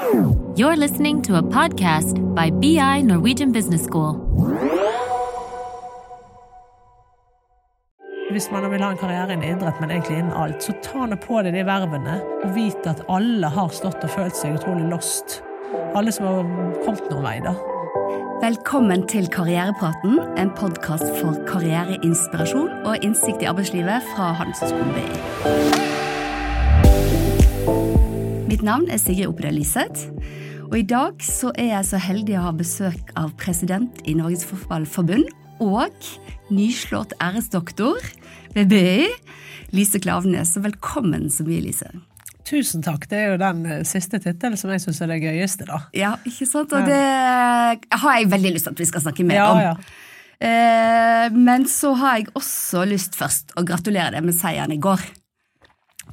You're listening to a podcast by BI Norwegian Business School. Hvis man vil ha en karriere innen idrett, men egentlig innen alt, så ta nå på deg de vervene og vit at alle har stått og følt seg utrolig lost. Alle som har kommet noen vei, da. Velkommen til Karrierepraten, en podkast for karriereinspirasjon og innsikt i arbeidslivet fra Handelshøyskolen BI. Mitt navn er Sigrid Opedal Liseth, og i dag så er jeg så heldig å ha besøk av president i Norges Fotballforbund og nyslått æresdoktor ved BI, Lise Klaveness. Så velkommen så mye, Lise. Tusen takk. Det er jo den eh, siste tittelen som jeg syns er det gøyeste, da. Ja, ikke sant? Og det har jeg veldig lyst til at vi skal snakke mer Ja, om. ja. Eh, Men så har jeg også lyst først å gratulere deg med seieren i går.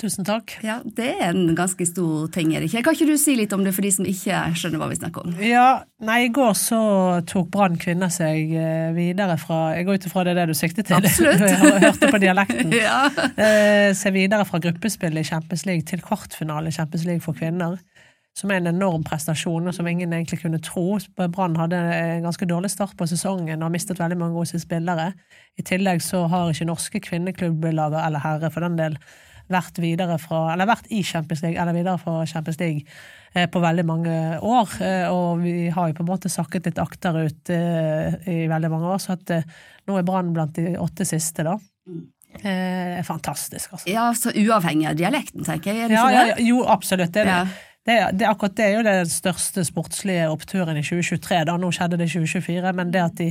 Tusen takk. Ja, Det er en ganske stor ting, er ikke? Kan ikke du si litt om det for de som ikke skjønner hva vi snakker om? Ja, nei, I går så tok Brann kvinner seg eh, videre fra Jeg går ut ifra det er det du sikter til. Absolutt. jeg hørte på dialekten. Ja. Eh, se videre fra gruppespillet i Champions League til kvartfinale i Champions League for kvinner. Som er en enorm prestasjon, og som ingen egentlig kunne tro. Brann hadde en ganske dårlig start på sesongen og har mistet veldig mange gode spillere. I tillegg så har ikke norske kvinneklubblag, eller herre for den del, vært fra, eller vært i Champions League, eller videre fra Champions League eh, på veldig mange år. Eh, og vi har jo på en måte sakket litt akterut eh, i veldig mange år, så at eh, nå er Brann blant de åtte siste, da. Eh, fantastisk, altså. ja, så uavhengig av dialekten, tenker jeg. Er det Ja, ikke ja, det? jo, absolutt. Det, er Ja. det. Det, det, akkurat det er jo den største sportslige oppturen i 2023. da, Nå skjedde det i 2024, men det at de,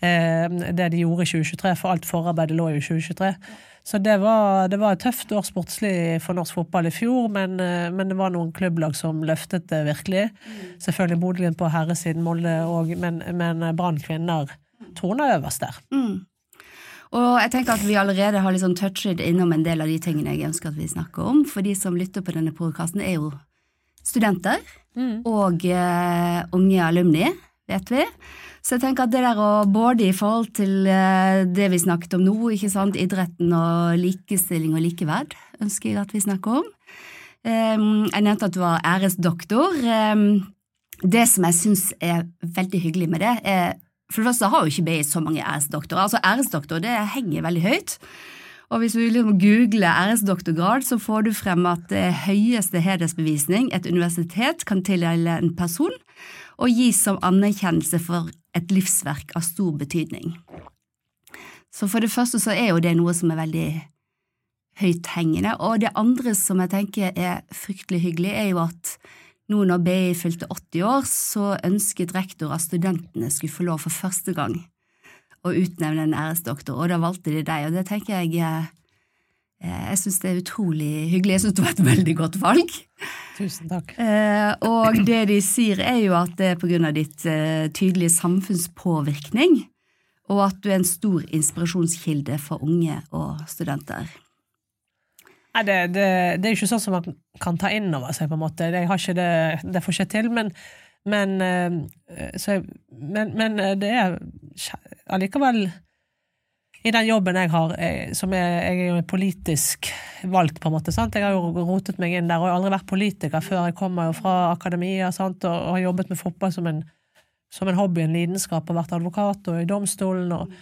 eh, det de gjorde i 2023, for alt forarbeidet lå jo i 2023. Så det var, det var et tøft år sportslig for norsk fotball i fjor, men, eh, men det var noen klubblag som løftet det virkelig. Selvfølgelig Bodø på herresiden, Molde òg, men, men Brann kvinner troner øverst der. Mm. Og jeg tenker at vi allerede har liksom touchet innom en del av de tingene jeg ønsker at vi snakker om, for de som lytter på denne podkasten, er jo studenter og uh, unge alumni, vet vi. Så jeg tenker at det der å både i forhold til eh, det vi snakket om nå, ikke sant, idretten og likestilling og likeverd, ønsker jeg at vi snakker om. Um, jeg nevnte at du var æresdoktor. Um, det som jeg syns er veldig hyggelig med det, er For det første har jo ikke BI så mange æresdoktorer. Altså Æresdoktor det henger veldig høyt. Og hvis du liksom googler æresdoktorgrad, så får du frem at det høyeste hedersbevisning et universitet kan tildele en person, og gis som anerkjennelse for et livsverk av stor betydning. Så for det første så er jo det noe som er veldig høythengende, og det andre som jeg tenker er fryktelig hyggelig, er jo at nå når BI fylte 80 år, så ønsket rektor at studentene skulle få lov for første gang å utnevne en æresdoktor, og da valgte de deg, og det tenker jeg eh, Jeg syns det er utrolig hyggelig, jeg syns det var et veldig godt valg. Tusen takk. Eh, og det de sier, er jo at det er av ditt eh, tydelige samfunnspåvirkning, og at du er en stor inspirasjonskilde for unge og studenter. Nei, det, det, det er jo ikke sånn som man kan ta inn over seg, på en måte. Det, jeg har ikke det, det får ikke til, men men, eh, så men, men eh, det er allikevel I den jobben jeg har, eh, som er, jeg er politisk valgt, på en måte. sant? Jeg har jo rotet meg inn der, og jeg har aldri vært politiker før. Jeg kommer jo fra akademia sant? Og, og har jobbet med fotball som en, som en hobby, en lidenskap, og vært advokat og i domstolen. og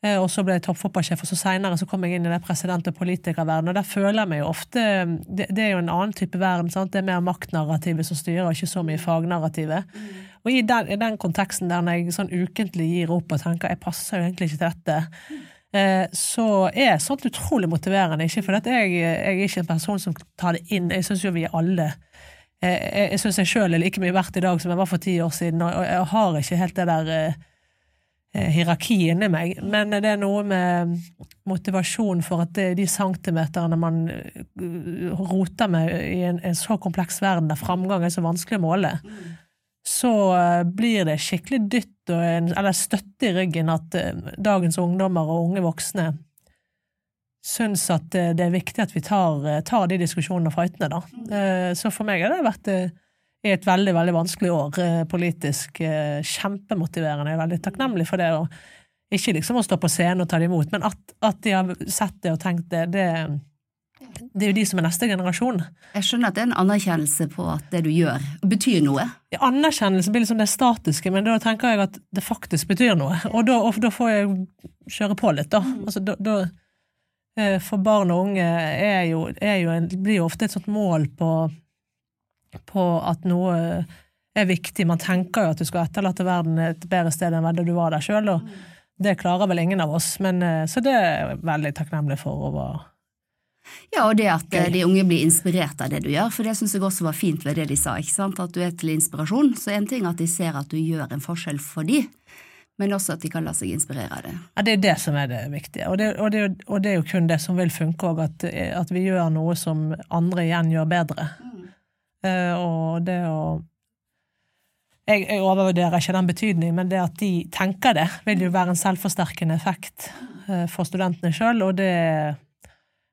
Og så ble jeg toppfotballsjef, og så seinere så kom jeg inn i det president- og politikerverdenen. Og der føler jeg meg jo ofte det, det er jo en annen type verden. sant? Det er mer maktnarrativet som styrer, og ikke så mye fagnarrativet. Og i den, i den konteksten der når jeg sånn ukentlig gir opp og tenker jeg passer jo egentlig ikke til dette, eh, så er sånt utrolig motiverende. Ikke fordi jeg, jeg er ikke en person som tar det inn. Jeg syns jo vi alle eh, Jeg, jeg syns jeg sjøl er like mye verdt i dag som jeg var for ti år siden, og jeg har ikke helt det der eh, eh, hierarki inni meg, men det er noe med motivasjon for at de centimeterne man eh, roter med i en, en så kompleks verden der framgang er så vanskelig å måle, så eh, blir det skikkelig dytt en, eller støtte i ryggen at dagens ungdommer og unge voksne syns at det er viktig at vi tar, tar de diskusjonene og fightene, da. Så for meg har det vært i et veldig, veldig vanskelig år eh, politisk. eh, Kjempemotiverende. Jeg er veldig takknemlig for det. Og ikke liksom å stå på scenen og ta det imot, men at, at de har sett det og tenkt det, det, det er jo de som er neste generasjon. Jeg skjønner at det er en anerkjennelse på at det du gjør, betyr noe. Ja, Anerkjennelse blir liksom det statiske, men da tenker jeg at det faktisk betyr noe. Og da, og da får jeg kjøre på litt, da. Altså, da, da eh, for barn og unge er jo, er jo en, blir jo ofte et sånt mål på, på at noe er viktig. Man tenker jo at du skal etterlate verden et bedre sted enn da du var der sjøl, og det klarer vel ingen av oss. Men, eh, så det er jeg veldig takknemlig for. Over. Ja, og det at eh, de unge blir inspirert av det du gjør, for det syns jeg også var fint ved det de sa, ikke sant, at du er til inspirasjon. Så en ting at de ser at du gjør en forskjell for de, men også at de kan la seg inspirere av det. Ja, Det er det som er det viktige, og det, og det, og det er jo kun det som vil funke òg, at, at, vi gjør noe som andre igjen gjør bedre. Mm. Uh, og det å jeg, jeg, overvurderer ikke den betydningen, men det at de tenker det, vil jo være en selvforsterkende effekt uh, for studentene sjøl, og det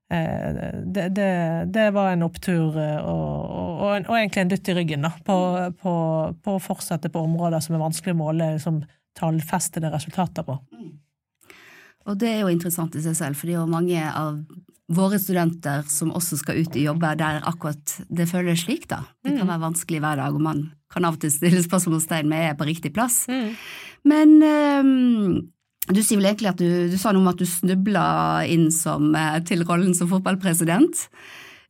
det, det, det, var en opptur og, og, og, egentlig en dytt i ryggen da, på, på, på, å fortsette på områder som er vanskelig å måle liksom, tallfestede resultater på. Og det er jo interessant i seg selv, fordi jo mange av våre studenter som også skal ut i jobber der akkurat det føles slik, da. Det kan mm. være vanskelig hver dag, og man kan av og til stille spørsmålstegn med er jeg på riktig plass. Mm. Men um, du sier vel egentlig at du, du, sa noe om at du snubla inn som, eh, til rollen som fotballpresident.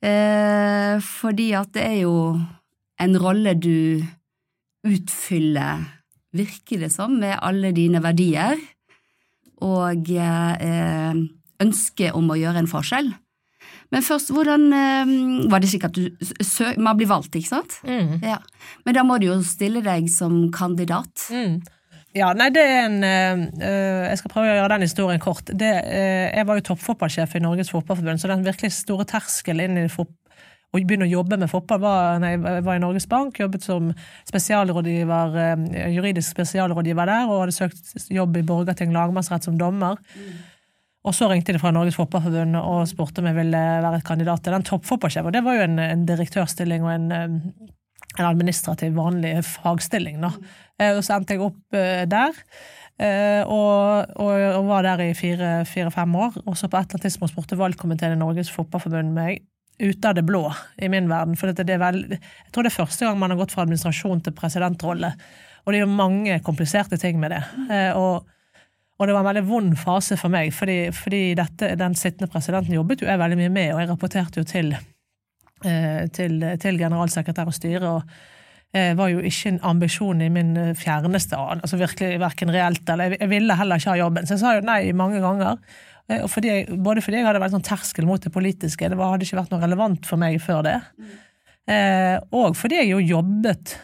Eh, fordi at det er jo en rolle du utfyller virker det som, med alle dine verdier og eh, ønske om å gjøre en forskjell. Men først, hvordan eh, Var det slik at du sø, Man blir valgt, ikke sant? Mm. Ja. Men da må du jo stille deg som kandidat. Mm. Ja, nei, det er en uh, Jeg skal prøve å gjøre den historien kort. Det, uh, jeg var jo toppfotballsjef i Norges Fotballforbund, så den virkelig store terskel inn i fotball å begynne å jobbe med fotball var når jeg var i Norges Bank. Jobbet som spesialrådgiver, juridisk spesialrådgiver der, og hadde søkt jobb i Borgarting lagmannsrett som dommer. Mm. Og så ringte de fra Norges Fotballforbund og spurte om jeg ville være et kandidat til den toppfotballsjefen. Det var jo en, en direktørstilling og en, eh, en, administrativ, vanlig fagstilling. Da. Mm. Og så endte jeg opp der. Og, og, og var der i fire-fem fire, år. Og så på et eller annet tidspunkt spurte valgkomiteen i Norges Fotballforbund meg ute av det blå i min verden. For det er vel, jeg tror det er første gang man har gått fra administrasjon til presidentrolle. Og det er jo mange kompliserte ting med det. Eh, og, og, det var en veldig vond fase for meg, fordi, fordi dette, den sittende presidenten jobbet jo jeg veldig mye med, og jeg rapporterte jo til, eh, til, til generalsekretær og styre. og eh, var jo ikke en ambisjon i min fjerneste an, altså virkelig verken reelt eller Jeg ville heller ikke ha jobben, så jeg sa jo nei mange ganger. Og fordi jeg, både fordi jeg hadde vært sånn terskel mot det politiske, det hadde ikke vært noe relevant for meg før det, eh, og fordi jeg jo jobbet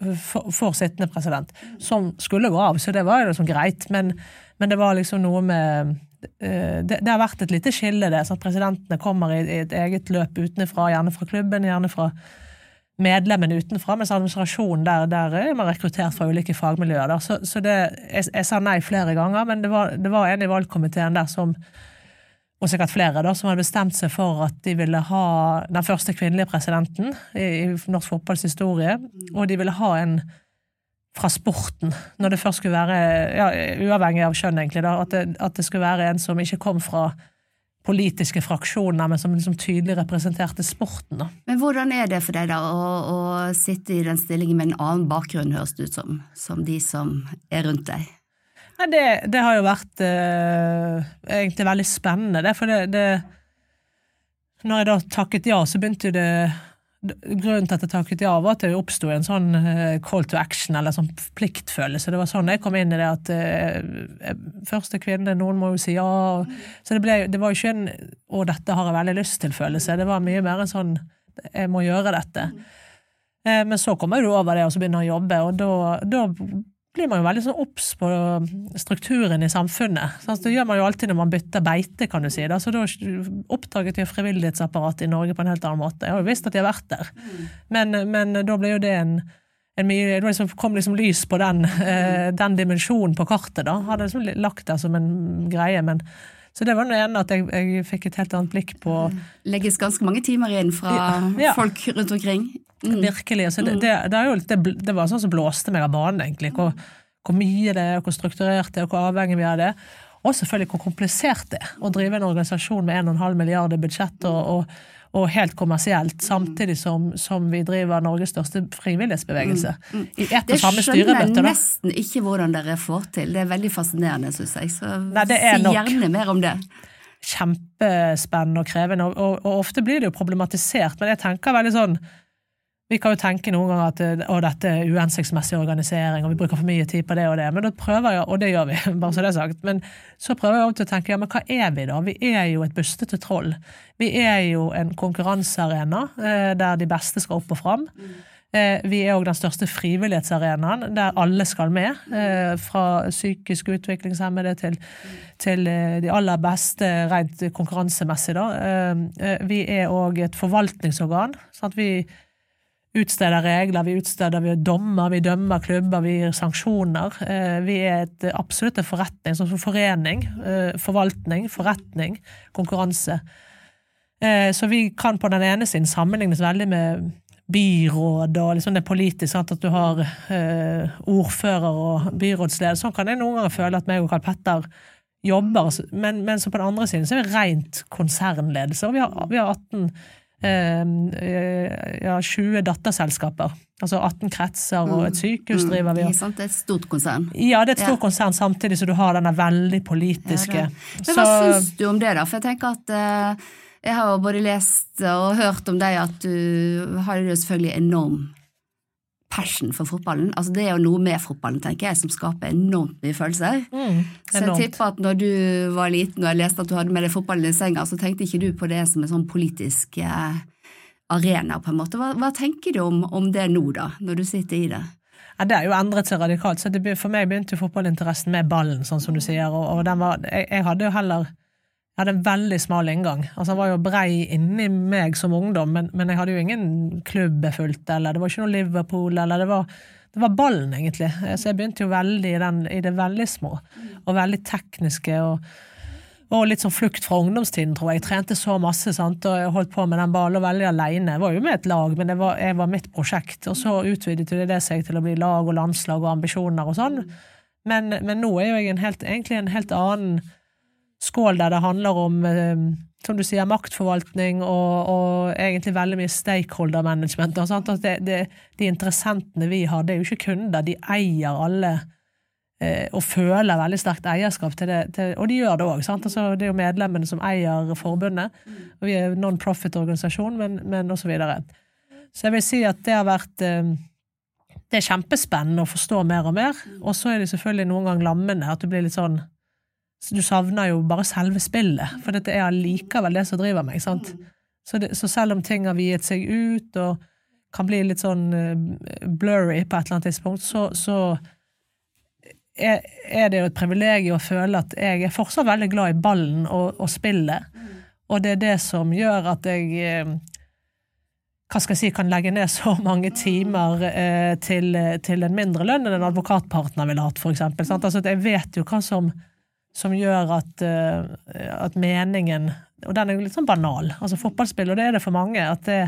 for, for, sittende president, som skulle gå av, så det var jo liksom greit, men, men det var liksom noe med eh, det, det, har vært et lite skille, det. Så at Presidentene kommer i, i et eget løp utenfra, gjerne fra klubben, gjerne fra medlemmene utenfra, mens administrasjonen der, der er man rekruttert fra ulike fagmiljøer. Så, så det, jeg, jeg, sa nei flere ganger, men det var, det var en i valgkomiteen der som og sikkert flere, da, som hadde bestemt seg for at de ville ha den første kvinnelige presidenten i, norsk fotballs historie, og de ville ha en fra sporten, når det først skulle være, ja, uavhengig av kjønn, egentlig, da, at det, at det skulle være en som ikke kom fra politiske fraksjoner, men som liksom tydelig representerte sporten. Da. Men hvordan er det for deg da å, å, sitte i den stillingen med en annen bakgrunn, høres det ut som, som de som er rundt deg? Ja, det, det, har jo vært eh, egentlig veldig spennende, det. For det, det Når jeg da takket ja, så begynte det Grunnen til at jeg takket ja, var at det oppsto en sånn eh, call to action, eller sånn pliktfølelse. Det var sånn jeg kom inn i det at uh, første kvinne, noen må jo si ja. Så det, ble, det var jo ikke en 'å, dette har jeg veldig lyst til'-følelse. Det var mye mer en sånn 'jeg må gjøre dette'. Uh, men så kommer du over det og så begynner å jobbe, og da blir man jo veldig sånn obs på strukturen i samfunnet. Sånn, det gjør man jo alltid når man bytter beite, kan du si. Da. Så da oppdaget jo frivillighetsapparatet i Norge på en helt annen måte. Jeg har jo visst at de har vært der, men, men da ble jo det en, en mye, det liksom, kom liksom lys på den, eh, den dimensjonen på kartet, da. Hadde liksom lagt det som en greie, men så det var noe igjen at jeg, jeg, fikk et helt annet blikk på Legges ganske mange timer inn fra ja, ja. folk rundt omkring. Mm. Virkelig. Altså, det, det, det, jo, det, var sånn som blåste meg av banen, egentlig. Hvor, hvor, mye det er, hvor strukturert det er, og hvor avhengig vi er av det. og selvfølgelig hvor komplisert det er å drive en organisasjon med 1,5 milliarder budsjett og, og, og, helt kommersielt, samtidig som, som, vi driver Norges største frivillighetsbevegelse. Mm, mm. I ett og samme styremøte. Det skjønner jeg nesten ikke hvordan dere får til. Det er veldig fascinerende, syns jeg. Så Nei, si gjerne mer om det kjempespennende og krevende, og, og, og, ofte blir det jo problematisert, men jeg tenker veldig sånn vi kan jo tenke noen ganger at å, dette er uhensiktsmessig organisering, og vi bruker for mye tid på det og det, men da prøver jeg, og det gjør vi, bare så det er sagt, men så prøver jeg også å tenke ja, men hva er vi da? Vi er jo et bustete troll. Vi er jo en konkurransearena eh, der de beste skal opp og fram. Eh, vi er òg den største frivillighetsarenaen der alle skal med. Eh, fra psykisk utviklingshemmede til, til eh, de aller beste rent konkurransemessig. Da. Vi er òg et forvaltningsorgan. sånn at vi utsteder regler, vi utsteder vi dommer, vi dømmer klubber, vi gir sanksjoner. Vi er et, absolutt en forretning, som forening, forvaltning, forretning, konkurranse. Så vi kan på den ene siden sammenlignes veldig med byråd og liksom det politiske, sant? at du har eh, ordfører og byrådsleder. Sånn kan jeg noen ganger føle at meg og Karl Petter jobber, men, men på den andre siden så er vi rent konsernledelse. Og vi har, vi har 18 eh, ja, 20 datterselskaper. Altså 18 kretser og et mm. sykehus mm. driver vi. Mm, det er et stort konsern. Ja, det er et stort ja. konsern, samtidig som du har denne veldig politiske ja, Men Hva så, syns du om det, da? For jeg tenker at eh, jeg har jo både lest og hørt om deg at du har jo selvfølgelig enorm passion for fotballen. Altså Det er jo noe med fotballen tenker jeg, som skaper enormt mye følelser. Mm, så jeg tipper at når du var liten og jeg leste at du hadde med deg fotballen i senga, så tenkte ikke du på det som en sånn politisk eh, arena, på en måte. Hva, hva tenker du om, om, det nå, da, når du sitter i det? Ja, Det har jo endret seg radikalt. så det, For meg begynte jo fotballinteressen med ballen, sånn som du sier. og, og var, jeg, jeg hadde jo heller hadde en veldig smal inngang. Altså, Han var jo brei inni meg som ungdom, men, men, jeg hadde jo ingen klubb jeg fulgte, eller det var ikke noe Liverpool, eller det var, det var ballen, egentlig. Så jeg begynte jo veldig i, den, i det veldig små, og veldig tekniske. og og litt sånn flukt fra ungdomstiden, tror jeg. Jeg trente så masse sant? og jeg holdt på med den ballen veldig alene. Jeg var jo med et lag, men var, jeg var mitt prosjekt. Og så utvidet det seg til å bli lag og landslag og ambisjoner og sånn. Men, men nå er jo jeg en helt, egentlig en helt annen skål der det handler om, eh, som du sier, maktforvaltning og, og egentlig veldig mye stakeholder management. At det, det, de interessentene vi har, det er jo ikke kunder, de eier alle eh, og føler veldig sterkt eierskap til det, til, og de gjør det òg. Altså, det er jo medlemmene som eier forbundet. og Vi er non-profit-organisasjon, men, men osv. Så, videre. så jeg vil si at det har vært eh, det er kjempespennende å forstå mer og mer, og så er det selvfølgelig noen gang lammende, at du blir litt sånn så du savner jo bare selve spillet, for dette er allikevel det som driver meg. sant? Så, det, så, selv om ting har viet seg ut og kan bli litt sånn uh, blurry på et eller annet tidspunkt, så, så er, er, det jo et privilegium å føle at jeg er fortsatt veldig glad i ballen og, og spillet. Og det er det som gjør at jeg uh, hva skal jeg si, kan legge ned så mange timer eh, til, til, en mindre lønn enn en advokatpartner ville hatt. Sant? Altså, jeg vet jo hva som som gjør at, uh, at, meningen Og den er jo litt sånn banal. Altså Fotballspill, og det er det for mange, at det,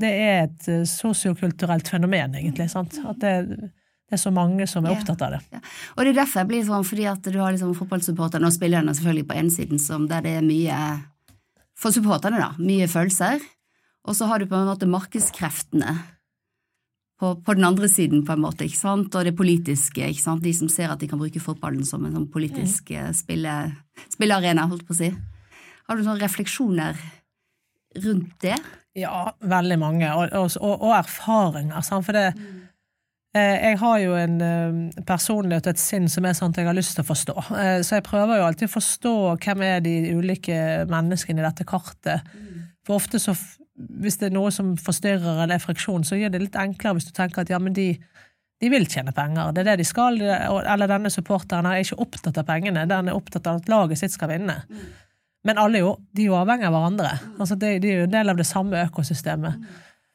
det er et uh, sosiokulturelt fenomen, egentlig. sant? At det, det, er så mange som er opptatt av det. Ja, ja. Og det er derfor jeg blir sånn, fordi at du har liksom fotballsupporterne og spillerne selvfølgelig på ene siden, som der det er mye For supporterne, da. Mye følelser. Og så har du på en måte markedskreftene på, på, den andre siden, på en måte, ikke sant? og det politiske. ikke sant? De som ser at de kan bruke fotballen som en sånn politisk mm. spille, spillearena, holdt på å si. Har du noen refleksjoner rundt det? Ja, veldig mange, og, og, og erfaringer. Sant? For det mm. Jeg har jo en eh, personlighet og et sinn som er sånn at jeg har lyst til å forstå. Eh, så jeg prøver jo alltid å forstå hvem er de ulike menneskene i dette kartet. Mm. For ofte så hvis det er noe som forstyrrer eller er friksjon, så gjør det litt enklere hvis du tenker at ja, men de, de vil tjene penger, det er det de skal, eller denne supporteren er ikke opptatt av pengene, den er opptatt av at laget sitt skal vinne. Men alle jo, de er jo avhengig av hverandre. Altså de, de, er jo en del av det samme økosystemet.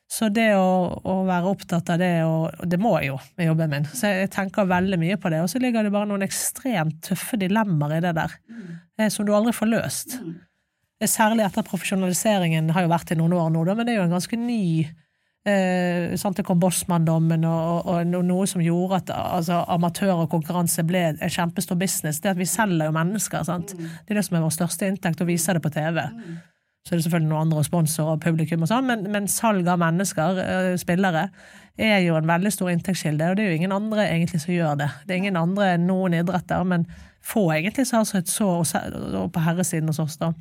Så det å, å, være opptatt av det, og det må jeg jo med jobben min. Så jeg tenker veldig mye på det. Og så ligger det bare noen ekstremt tøffe dilemmaer i det der, eh, som du aldri får løst. Særlig etter profesjonaliseringen har jo vært i noen år nå, men det er jo en ganske ny Eh, sant, det kom Bossmann-dommen og, og, og noe som gjorde at altså, amatør og konkurranse ble en kjempestor business. Det at vi selger jo mennesker. Sant? Det er det som er vår største inntekt, å vise det på TV. Så det er selvfølgelig noen andre sponsorer og publikum og sånn, men, men salg av mennesker, eh, spillere, er jo en veldig stor inntektskilde, og det er jo ingen andre egentlig som gjør det. Det er ingen andre noen idretter, men få egentlig som har sett et så på herresiden hos oss, da.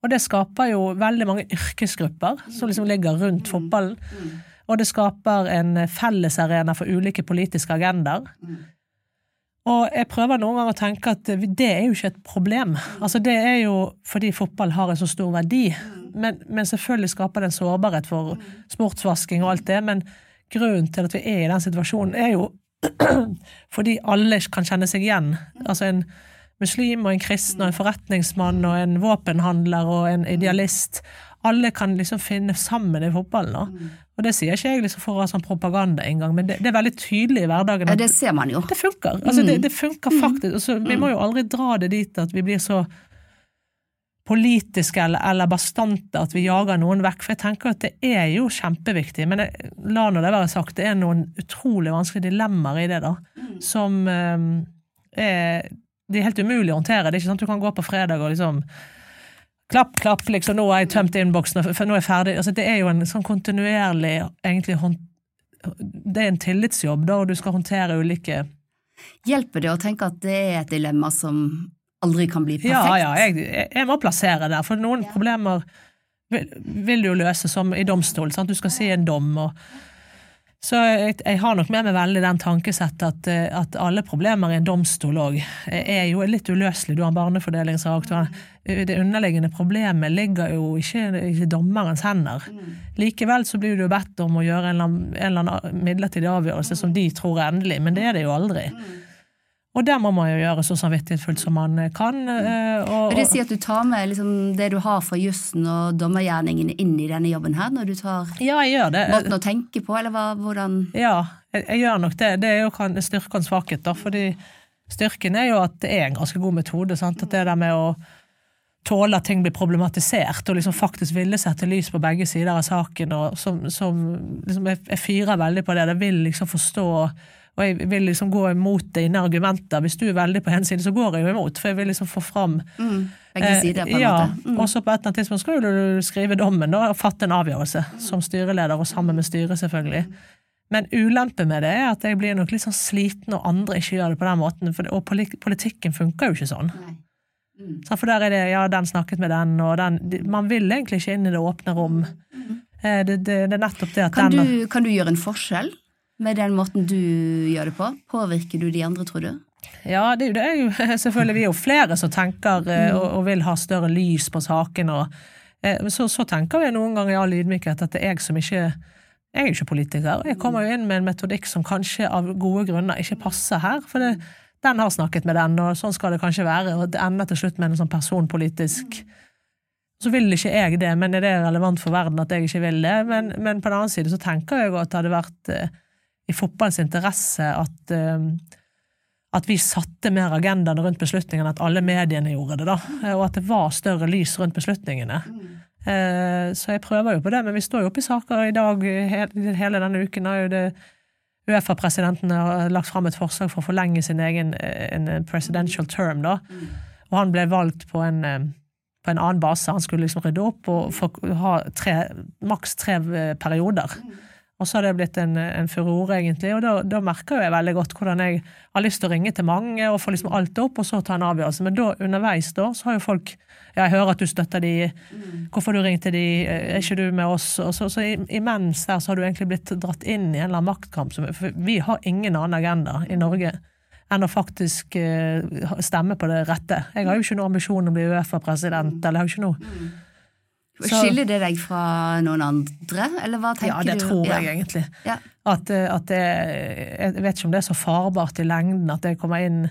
Og det skaper jo veldig mange yrkesgrupper som liksom ligger rundt fotballen. Og det skaper en fellesarena for ulike politiske agendaer. Og jeg prøver noen ganger å tenke at det er jo ikke et problem. Altså Det er jo fordi fotball har en så stor verdi. Men, men selvfølgelig skaper det en sårbarhet for sportsvasking og alt det. Men grunnen til at vi er i den situasjonen, er jo fordi alle kan kjenne seg igjen. Altså en muslim og en kristen og en forretningsmann og en våpenhandler og en idealist. Alle kan liksom finne sammen i fotballen. Da. Og det sier ikke jeg liksom for å ha sånn propaganda engang, men det, det, er veldig tydelig i hverdagen. Ja, det ser man jo. Det funker. Altså, det, det, funker faktisk. Altså, vi må jo aldri dra det dit at vi blir så politiske eller, eller, bastante at vi jager noen vekk. For jeg tenker at det er jo kjempeviktig. Men jeg, la nå det være sagt, det er noen utrolig vanskelige dilemmaer i det, da. Som um, er det er helt umulig å håndtere. Det er ikke sånn at du kan gå på fredag og liksom Klapp, klapp, liksom, nå har jeg tømt innboksen, for nå er jeg ferdig. Altså, det er jo en sånn kontinuerlig egentlig Det er en tillitsjobb, da, og du skal håndtere ulike Hjelper det å tenke at det er et dilemma som aldri kan bli perfekt? Ja, ja, jeg, jeg må plassere der, for noen ja. problemer vil, vil, du jo løse som i domstol. Sant? Du skal si en dom, og så jeg, jeg, har nok med meg veldig den tankesettet at, eh, at alle problemer i en domstol òg er jo litt uløselig. Du har barnefordelingsakt. Det underliggende problemet ligger jo ikke i dommerens hender. Likevel så blir du bedt om å gjøre en eller annen midlertidig avgjørelse som de tror er endelig, men det er det jo aldri. Og det må man jo gjøre så samvittighetsfullt som man kan. Eh, og, Vil det sier at du tar med liksom det du har fra jussen og dommergjerningene inn i denne jobben her, når du tar ja, måten å tenke på, eller hva, hvordan Ja, jeg, jeg, gjør nok det. Det er jo styrke og svakhet, da. Fordi styrken er jo at det er en ganske god metode. Sant? At det der med å tåle at ting blir problematisert, og liksom faktisk ville sette lys på begge sider av saken, og som, som liksom jeg, jeg fyrer veldig på det. Jeg vil liksom forstå og jeg vil liksom gå imot dine argumenter. Hvis du er veldig på en side, så går jeg jo imot, for jeg vil liksom få fram mm, Begge sider, på en ja, måte. Mm. Og så på et eller annet tidspunkt skal du skrive dommen da, og fatte en avgjørelse, som styreleder, og sammen med styret, selvfølgelig. Men ulempen med det er at jeg blir nok litt sånn sliten når andre ikke gjør det på den måten, for, og politikken funker jo ikke sånn. Mm. For der er det ja, den snakket med den, og den Man vil egentlig ikke inn i det åpne rom. Mm. Det, det, det, er nettopp det at kan den du, Kan du gjøre en forskjell? Med den måten du gjør det på? Påvirker du de andre, tror du? Ja, det, det er jo selvfølgelig vi er jo flere som tenker eh, mm. og, og, vil ha større lys på saken. Og, eh, så, så, tenker vi noen ganger i all ydmykhet at det er jeg som ikke jeg er jo ikke politiker. Jeg kommer jo inn med en metodikk som kanskje av gode grunner ikke passer her. For det, den har snakket med den, og sånn skal det kanskje være. Og det ender til slutt med en sånn personpolitisk Så vil ikke jeg det, men er det relevant for verden at jeg ikke vil det? Men, men på den annen side så tenker jeg at det hadde vært eh, i fotballens interesse at, uh, at vi satte mer agendaen rundt beslutningene, at alle mediene gjorde det, da. Og at det var større lys rundt beslutningene. Uh, så jeg prøver jo på det, men vi står jo oppe i saker i dag hele, denne uken. har jo det Uefa-presidenten har lagt fram et forslag for å forlenge sin egen en presidential term. da, Og han ble valgt på en, på en annen base. Han skulle liksom rydde opp og ha tre, maks tre perioder. Og så har det blitt en, en furore, egentlig, og da, da, merker jeg veldig godt hvordan jeg har lyst til å ringe til mange og få liksom alt opp, og så ta en avgjørelse. Men da, underveis da, så har jo folk Ja, jeg hører at du støtter de, hvorfor du ringte de, er ikke du med oss? Og så, så imens der så har du egentlig blitt dratt inn i en eller annen maktkamp. For vi har ingen annen agenda i Norge enn å faktisk uh, stemme på det rette. Jeg har jo ikke noen ambisjon om å bli Uefa-president, eller jeg har jo ikke noe Skiller det deg fra noen andre, eller hva tenker du? Ja, det du? tror jeg ja. egentlig. Ja. At, eh, at det, jeg vet ikke om det er så farbart i lengden at det kommer inn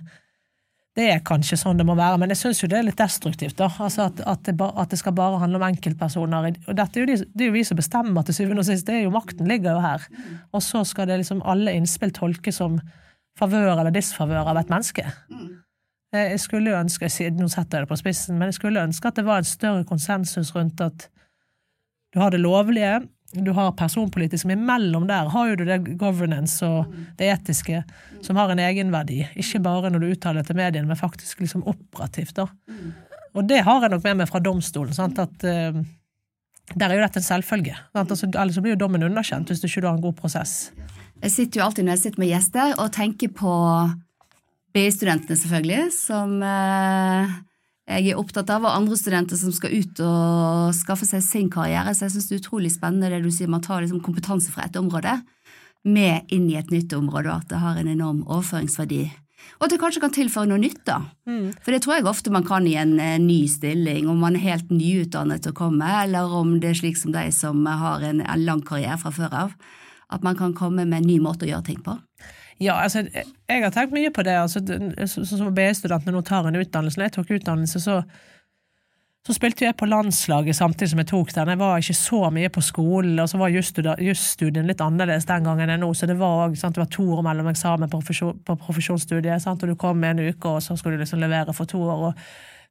Det er kanskje sånn det må være, men jeg syns jo det er litt destruktivt. da, altså at, at, det, at, det, skal bare handle om enkeltpersoner. Og dette er jo de, det er jo vi som bestemmer til syvende og sist, det er jo makten ligger jo her. Og så skal det liksom alle innspill tolkes som favør eller disfavør av et menneske. Mm. Eh, jeg skulle jo ønske, Nå setter jeg det på spissen, men jeg skulle ønske at det var en større konsensus rundt at du har det lovlige, du har personpolitisk, men imellom der har jo du det governance og det etiske som har en egenverdi. Ikke bare når du uttaler til mediene, men faktisk liksom operativt. da. Og det har jeg nok med meg fra domstolen. sant, at uh, Der er jo dette en selvfølge. Altså, ellers blir jo dommen underkjent hvis du ikke har en god prosess. Jeg sitter jo alltid når jeg sitter med gjester og tenker på BI-studentene, selvfølgelig, som uh, jeg er opptatt av, og andre studenter som skal ut og skaffe seg sin karriere. Så jeg syns det er utrolig spennende det du sier, man tar liksom kompetanse fra et område med inn i et nytt område, og at det har en enorm overføringsverdi. Og at det kanskje kan tilføre noe nytt, da. Mm. For det tror jeg ofte man kan i en, eh, ny stilling, om man er helt nyutdannet til å komme, eller om det er slik som deg som har en, en lang karriere fra før av. At man kan komme med en ny måte å gjøre ting på. Ja, altså, jeg har tenkt mye på det. altså, som BI-studentene nå tar en utdannelse. Når jeg tok utdannelse, så, så spilte jeg på landslaget samtidig som jeg tok den. Jeg var ikke så mye på skolen, og så var jusstudien litt annerledes den gangen enn nå. Så det var, sant, det var to år mellom eksamen på, på profesjonsstudiet, sant, og du kom en uke, og så skulle du liksom levere for to år. og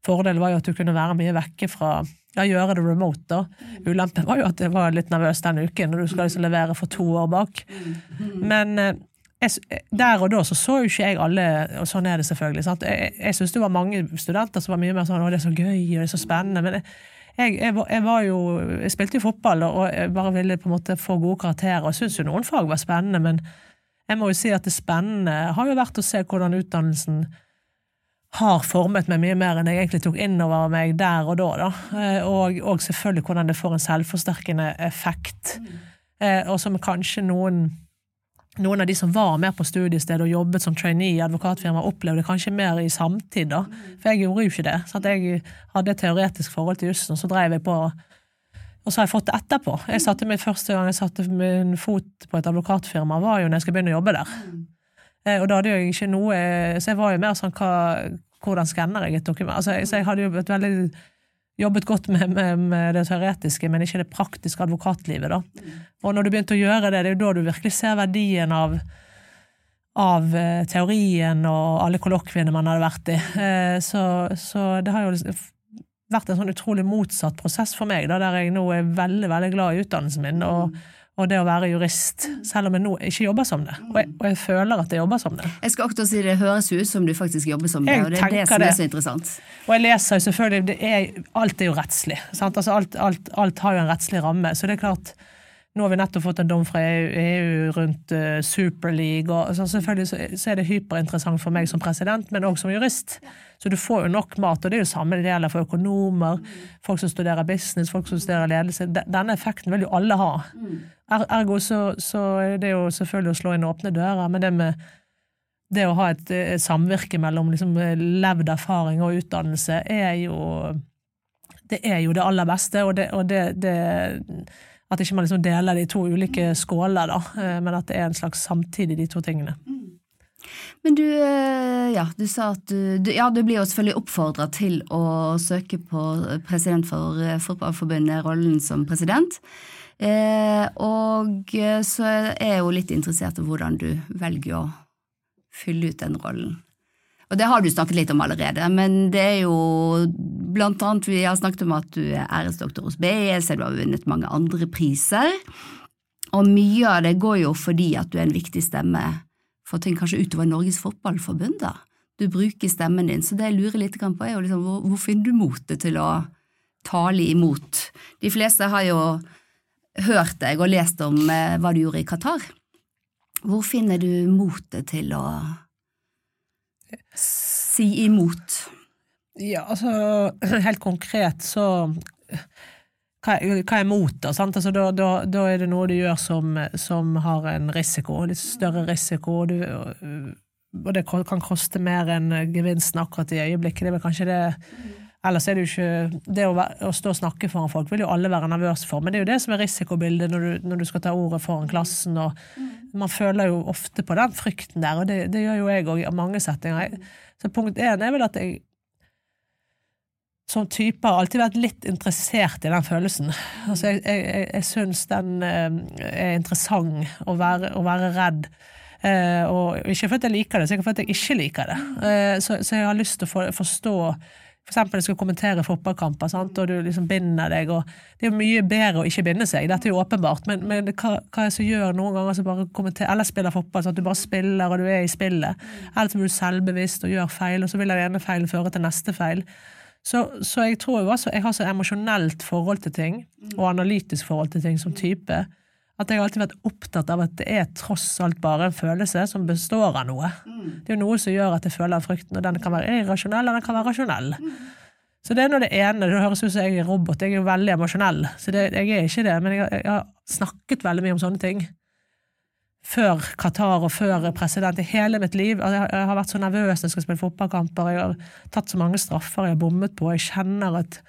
Fordelen var jo at du kunne være mye vekke fra ja, gjøre det remote. da. Ulempen var jo at jeg var litt nervøs den uken når du skal liksom levere for to år bak. Men eh, jeg, der og da så så jo ikke jeg alle, og sånn er det selvfølgelig. Sant? Jeg, jeg syns det var mange studenter som var mye mer sånn 'Å, det er så gøy, og det er så spennende'. Men jeg, jeg, jeg var jo Jeg spilte jo fotball, og jeg bare ville på en måte få gode karakterer. Og syns jo noen fag var spennende, men jeg må jo si at det spennende har jo vært å se hvordan utdannelsen har formet meg mye mer enn jeg egentlig tok inn over meg der og da. da. Eh, og, og selvfølgelig hvordan det får en selvforsterkende effekt, eh, og som kanskje noen noen av de som var mer på studiestedet og jobbet som trainee i advokatfirma, opplevde kanskje mer i samtid, da. For jeg gjorde jo ikke det. Så jeg hadde et teoretisk forhold til jussen, så drev jeg på og så har jeg fått det etterpå. Jeg satte min Første gang jeg satte min fot på et advokatfirma, var jo når jeg skulle begynne å jobbe der. Eh, og da hadde jeg ikke noe Så jeg var jo mer sånn hva, Hvordan skanner jeg et dokument? Altså, så jeg hadde jo et veldig jobbet godt med, med, med, det teoretiske, men ikke det praktiske advokatlivet. da. Og når du begynte å gjøre det, det er jo da du virkelig ser verdien av, av eh, teorien og alle kollokviene man hadde vært i. Eh, så, så, det har jo liksom vært en sånn utrolig motsatt prosess for meg, da, der jeg nå er veldig, veldig glad i utdannelsen min. og og det å være jurist, selv om jeg nå ikke jobber som det. Og jeg, og jeg føler at jeg jobber som det. Jeg skal akkurat si Det høres ut som du faktisk jobber som det, jeg og det er det som det. er så interessant. Og jeg leser jo selvfølgelig er, Alt er jo rettslig. Altså alt, alt, alt, har jo en rettslig ramme. Så det er klart nå har vi nettopp fått en dom fra EU, EU rundt uh, Super League. Og, så selvfølgelig så, så, er det hyperinteressant for meg som president, men òg som jurist. Så du får jo nok mat, og det er jo samme det gjelder for økonomer, folk som studerer business, folk som studerer ledelse. Denne effekten vil jo alle ha. Ergo så, så det jo selvfølgelig å slå inn åpne dører, men det med det å ha et, et samvirke mellom liksom, levd erfaring og utdannelse er jo det er jo det aller beste, og det, og det, det at ikke man liksom deler de to ulike skåler, da, eh, men at det er en slags samtidig, de to tingene. Mm. Men du, eh, ja, du sa at du, ja, du blir jo selvfølgelig oppfordra til å søke på president for eh, Fotballforbundet, rollen som president. Eh, og så er jeg jo litt interessert i hvordan du velger å fylle ut den rollen. Og det har du snakket litt om allerede, men det er jo blant annet Vi har snakket om at du er æresdoktor hos BS, du har vunnet mange andre priser. Og mye av det går jo fordi at du er en viktig stemme for ting kanskje utover Norges Fotballforbund. da. Du bruker stemmen din, så det jeg lurer litt på, er jo liksom hvor, hvor finner du motet til å tale imot? De fleste har jo hørt deg og lest om eh, hva du gjorde i Qatar. Hvor finner du motet til å si imot? Ja, altså helt konkret så hva, er mot, da? Altså, da, da? da, er det noe du gjør som, som har en risiko, litt større risiko, du, og det kan koste mer enn gevinsten akkurat i øyeblikket. Det er kanskje det Ellers er det jo ikke Det å, å, stå og snakke foran folk vil jo alle være nervøse for, men det er jo det som er risikobildet når du, når du skal ta ordet foran klassen, og man føler jo ofte på den frykten der, og det, det gjør jo jeg òg i mange settinger. Så punkt én er vel at jeg som type har alltid vært litt interessert i den følelsen. Altså, jeg jeg, jeg syns den eh, er interessant å være, å være redd. Eh, og ikke fordi jeg liker det, sikkert fordi jeg ikke liker det. Eh, så, så, jeg har lyst til å for, forstå for eksempel jeg skal kommentere fotballkamper, sant? og du liksom binder deg, og det er jo mye bedre å ikke binde seg, dette er jo åpenbart, men, men hva, hva er det som gjør noen ganger så bare eller spiller fotball, sånn at du bare spiller og du er i spillet, eller så blir du selvbevisst og gjør feil, og så vil den ene feilen føre til neste feil. Så, så jeg tror jo også, jeg har så emosjonelt forhold til ting, og analytisk forhold til ting som type, at jeg har alltid vært opptatt av at det er tross alt bare en følelse som består av noe. Det er jo noe som gjør at jeg føler frykten, og den kan være irrasjonell, eller den kan være rasjonell. Så det er nå det ene. Det høres ut som jeg er robot. Jeg er jo veldig emosjonell, så det, jeg er ikke det. Men jeg, jeg, har snakket veldig mye om sånne ting. Før Qatar og før president i hele mitt liv. Altså, jeg, har vært så nervøs når jeg skal spille fotballkamper. Jeg har tatt så mange straffer jeg har bommet på. Jeg kjenner at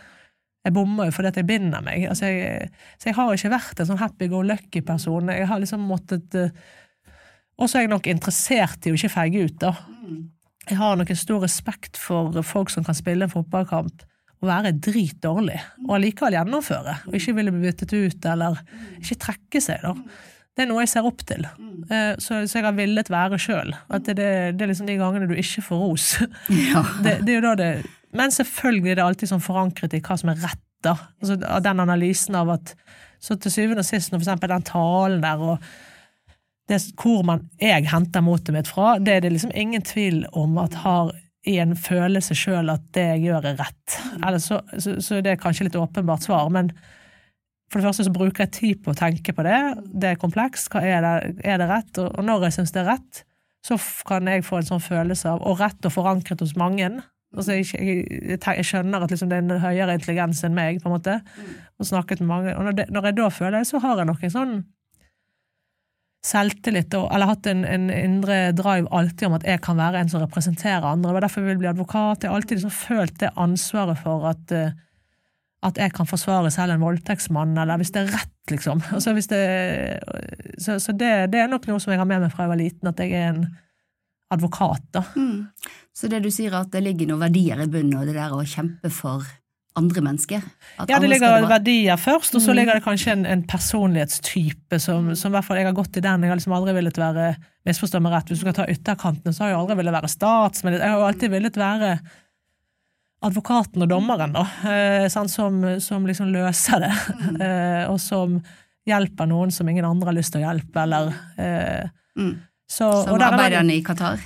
jeg bommer jo fordi at jeg binder meg. Altså jeg, så jeg har ikke vært en sånn happy go lucky-person. Jeg har liksom måttet uh, Og så er jeg nok interessert i å ikke feige ut, da. Jeg har nok en stor respekt for folk som kan spille en fotballkamp og være dritdårlig, og allikevel gjennomføre, og ikke ville bli byttet ut, eller ikke trekke seg, da. Det er noe jeg ser opp til, Mm. så, så, jeg har villet være sjøl. Det, det, det, er liksom de gangene du ikke får ros. Ja. det, det er jo da det men selvfølgelig er det alltid sånn forankret i hva som er rett, da. Altså, den analysen av at Så til syvende og sist, når for eksempel den talen der, og det, hvor man, jeg henter motet mitt fra, det er det liksom ingen tvil om at har i en følelse sjøl at det jeg gjør, er rett. Eller så, så, så det er kanskje litt åpenbart svar, men for det første så bruker jeg tid på å tenke på det. Det er komplekst. Er det, er det rett? Og når jeg syns det er rett, så kan jeg få en sånn følelse av Og rett og forankret hos mange. Altså, jeg, jeg, jeg, skjønner at liksom, det er en høyere intelligens enn meg, på en måte, og snakket med mange. Og når, det, når jeg da føler det, så har jeg nok en sånn selvtillit, eller hatt en, en, indre drive alltid om at jeg kan være en som representerer andre. Det var derfor jeg ville bli advokat. Jeg har alltid liksom følt det ansvaret for at, uh, at jeg kan forsvare selv en voldtektsmann, eller hvis det er rett, liksom. Altså, det, så, så det, det, er nok noe som jeg har med meg fra jeg var liten, at jeg er en advokat, da. Mm. Så det du sier, at det ligger noen verdier i bunnen, og det der å kjempe for andre mennesker? ja, det ligger verdier først, og så mm. ligger det kanskje en, en personlighetstype som, som, i hvert fall jeg har gått i den. Jeg har liksom aldri villet være Misforstå meg rett, hvis du skal ta ytterkantene, så har jeg aldri villet være statsminister. Jeg har alltid villet være advokaten og dommeren, da, sånn som, som, liksom løser det, mm. eh, og som hjelper noen som ingen andre har lyst til å hjelpe, eller eh, mm. så, Som arbeiderne i Qatar?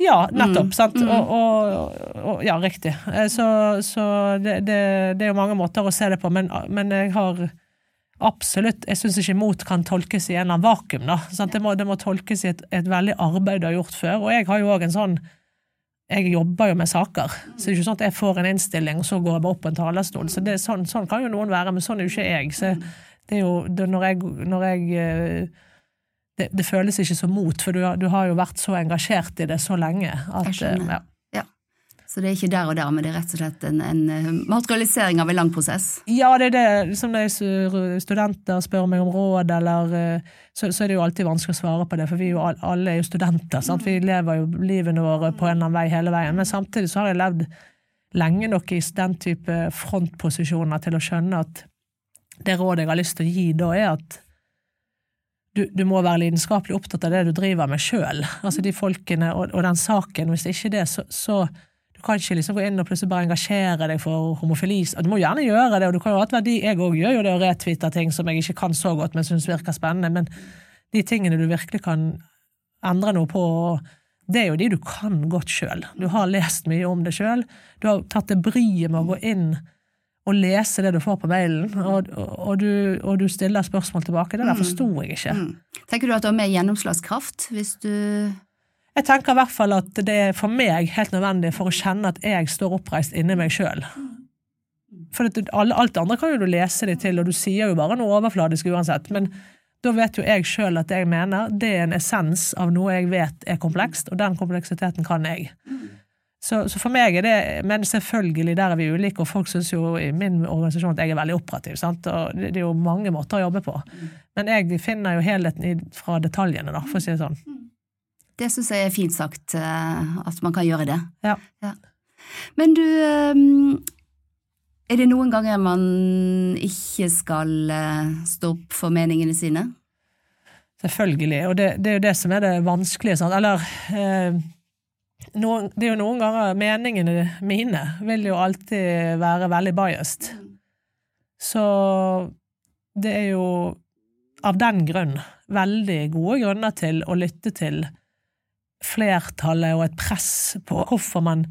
Ja, nettopp. Mm. sant? Mm. Og, og, og, ja, riktig. Så, så det, det, det, er jo mange måter å se det på, men, men jeg har absolutt Jeg syns ikke mot kan tolkes i en eller annen vakuum. da, sant? Det, må, det må tolkes i et, et, veldig arbeid du har gjort før. Og jeg har jo òg en sånn jeg jobber jo med saker, så det er ikke sånn at jeg får en innstilling, og så går jeg bare opp på en talerstol. Så det, sånn, sånn, kan jo noen være, men sånn er jo ikke jeg. Så det er jo, det, når jeg, når jeg eh, det, det, føles ikke som mot, for du, du, har jo vært så engasjert i det så lenge. At, Jeg skjønner. Ja. Så det er ikke der og der, men det er rett og slett en, en eh, materialisering av en lang prosess? Ja, det er det. Som når studenter spør meg om råd, eller eh, så, så, er det jo alltid vanskelig å svare på det, for vi jo alle er jo studenter. Sant? Vi lever jo livene våre på en eller annen vei hele veien. Men samtidig så har jeg levd lenge nok i den type frontposisjoner til å skjønne at det rådet jeg har lyst til å gi da, er at du, du, må være lidenskapelig opptatt av det du driver med sjøl. Altså de folkene og, og, den saken. Hvis ikke det, så, så du kan ikke liksom gå inn og plutselig bare engasjere deg for homofili. Du må gjerne gjøre det, og du kan jo ha et verdi. Jeg òg gjør jo det å retweete ting som jeg ikke kan så godt, men syns virker spennende. Men de tingene du virkelig kan endre noe på, det er jo de du kan godt sjøl. Du har lest mye om det sjøl. Du har tatt det bryet med å gå inn å lese det du får på mailen, og, og, du, og du, stiller spørsmål tilbake. Det der mm. forsto jeg ikke. Mm. Tenker du at du har mer gjennomslagskraft hvis du Jeg tenker i hvert fall at det er for meg helt nødvendig for å kjenne at jeg står oppreist inni meg sjøl. For alt det andre kan jo du lese deg til, og du sier jo bare noe overfladisk uansett. Men da vet jo jeg sjøl at det jeg mener det er en essens av noe jeg vet er komplekst, og den kompleksiteten kan jeg. Så, så, for meg er det Men selvfølgelig, der er vi ulike, og folk syns jo i min organisasjon at jeg er veldig operativ. Sant? Og det, det er jo mange måter å jobbe på. Men jeg finner jo helheten fra detaljene, da, for å si det sånn. Det syns jeg er fint sagt, eh, at man kan gjøre det. Ja. ja. Men du ehm, Er det noen ganger man ikke skal eh, stå opp for meningene sine? Selvfølgelig, og det, det er jo det som er det vanskelige. Sånn. Eller eh, noen, det er jo noen ganger meningene mine vil jo alltid være veldig biased. Så det er jo av den grunn veldig gode grunner til å lytte til flertallet og et press på hvorfor man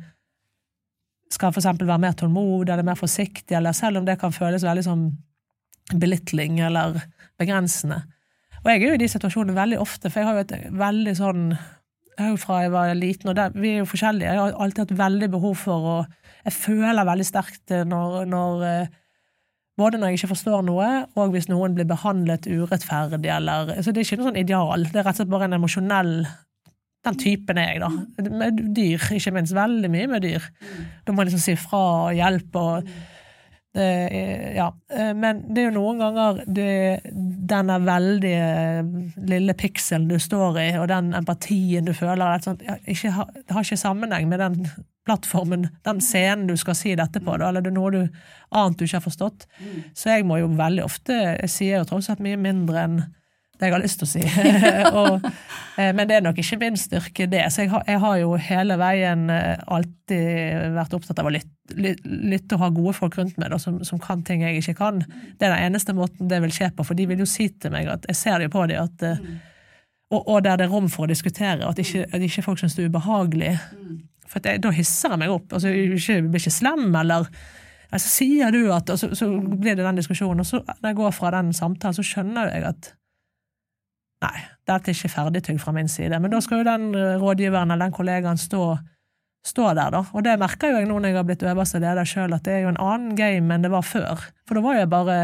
skal eksempel være mer tålmodig eller mer forsiktig, eller selv om det kan føles veldig som belittling eller begrensende. Og jeg er jo i de situasjonene veldig ofte, for jeg har jo et veldig sånn jeg har jo fra jeg var liten, og der, vi er jo forskjellige. Jeg har alltid hatt veldig behov for å Jeg føler veldig sterkt når, når Både når jeg ikke forstår noe, og hvis noen blir behandlet urettferdig, eller Så det er ikke noe sånn ideal. Det er rett og slett bare en emosjonell Den typen er jeg, da. Med dyr, ikke minst. Veldig mye med dyr. Da må jeg liksom si fra og hjelpe og det, ja. Eh, men det er jo noen ganger det, denne veldig lille pikselen du står i, og den empatien du føler, sånt, ikke, det har ikke sammenheng med den plattformen, den scenen du skal si dette på, eller det er noe du, annet du ikke har forstått. Så jeg må jo veldig ofte Jeg sier jo tross alt mye mindre enn det jeg har lyst til å si. og, eh, men det er nok ikke min styrke, det. Så jeg har, jeg har jo hele veien eh, alltid vært opptatt av å lytte, lytte og ha gode folk rundt meg da, som, som, kan ting jeg ikke kan. Det er den eneste måten det vil skje på, for de vil jo si til meg at jeg ser det jo på dem at eh, og, og der det er rom for å diskutere, at ikke, at ikke folk syns det er ubehagelig. For jeg, da hisser jeg meg opp. altså Jeg blir ikke slem, eller altså, sier du at Og så, så blir det den diskusjonen. Og så når jeg går fra den samtalen, så skjønner jeg at Nei, dette er ikke ferdigtygd fra min side. Men da skal jo den eh, rådgiveren eller den kollegaen stå, stå der, da. Og det merker jo jeg nå når jeg har blitt øverste leder sjøl, at det er jo en annen game enn det var før. For da var jeg bare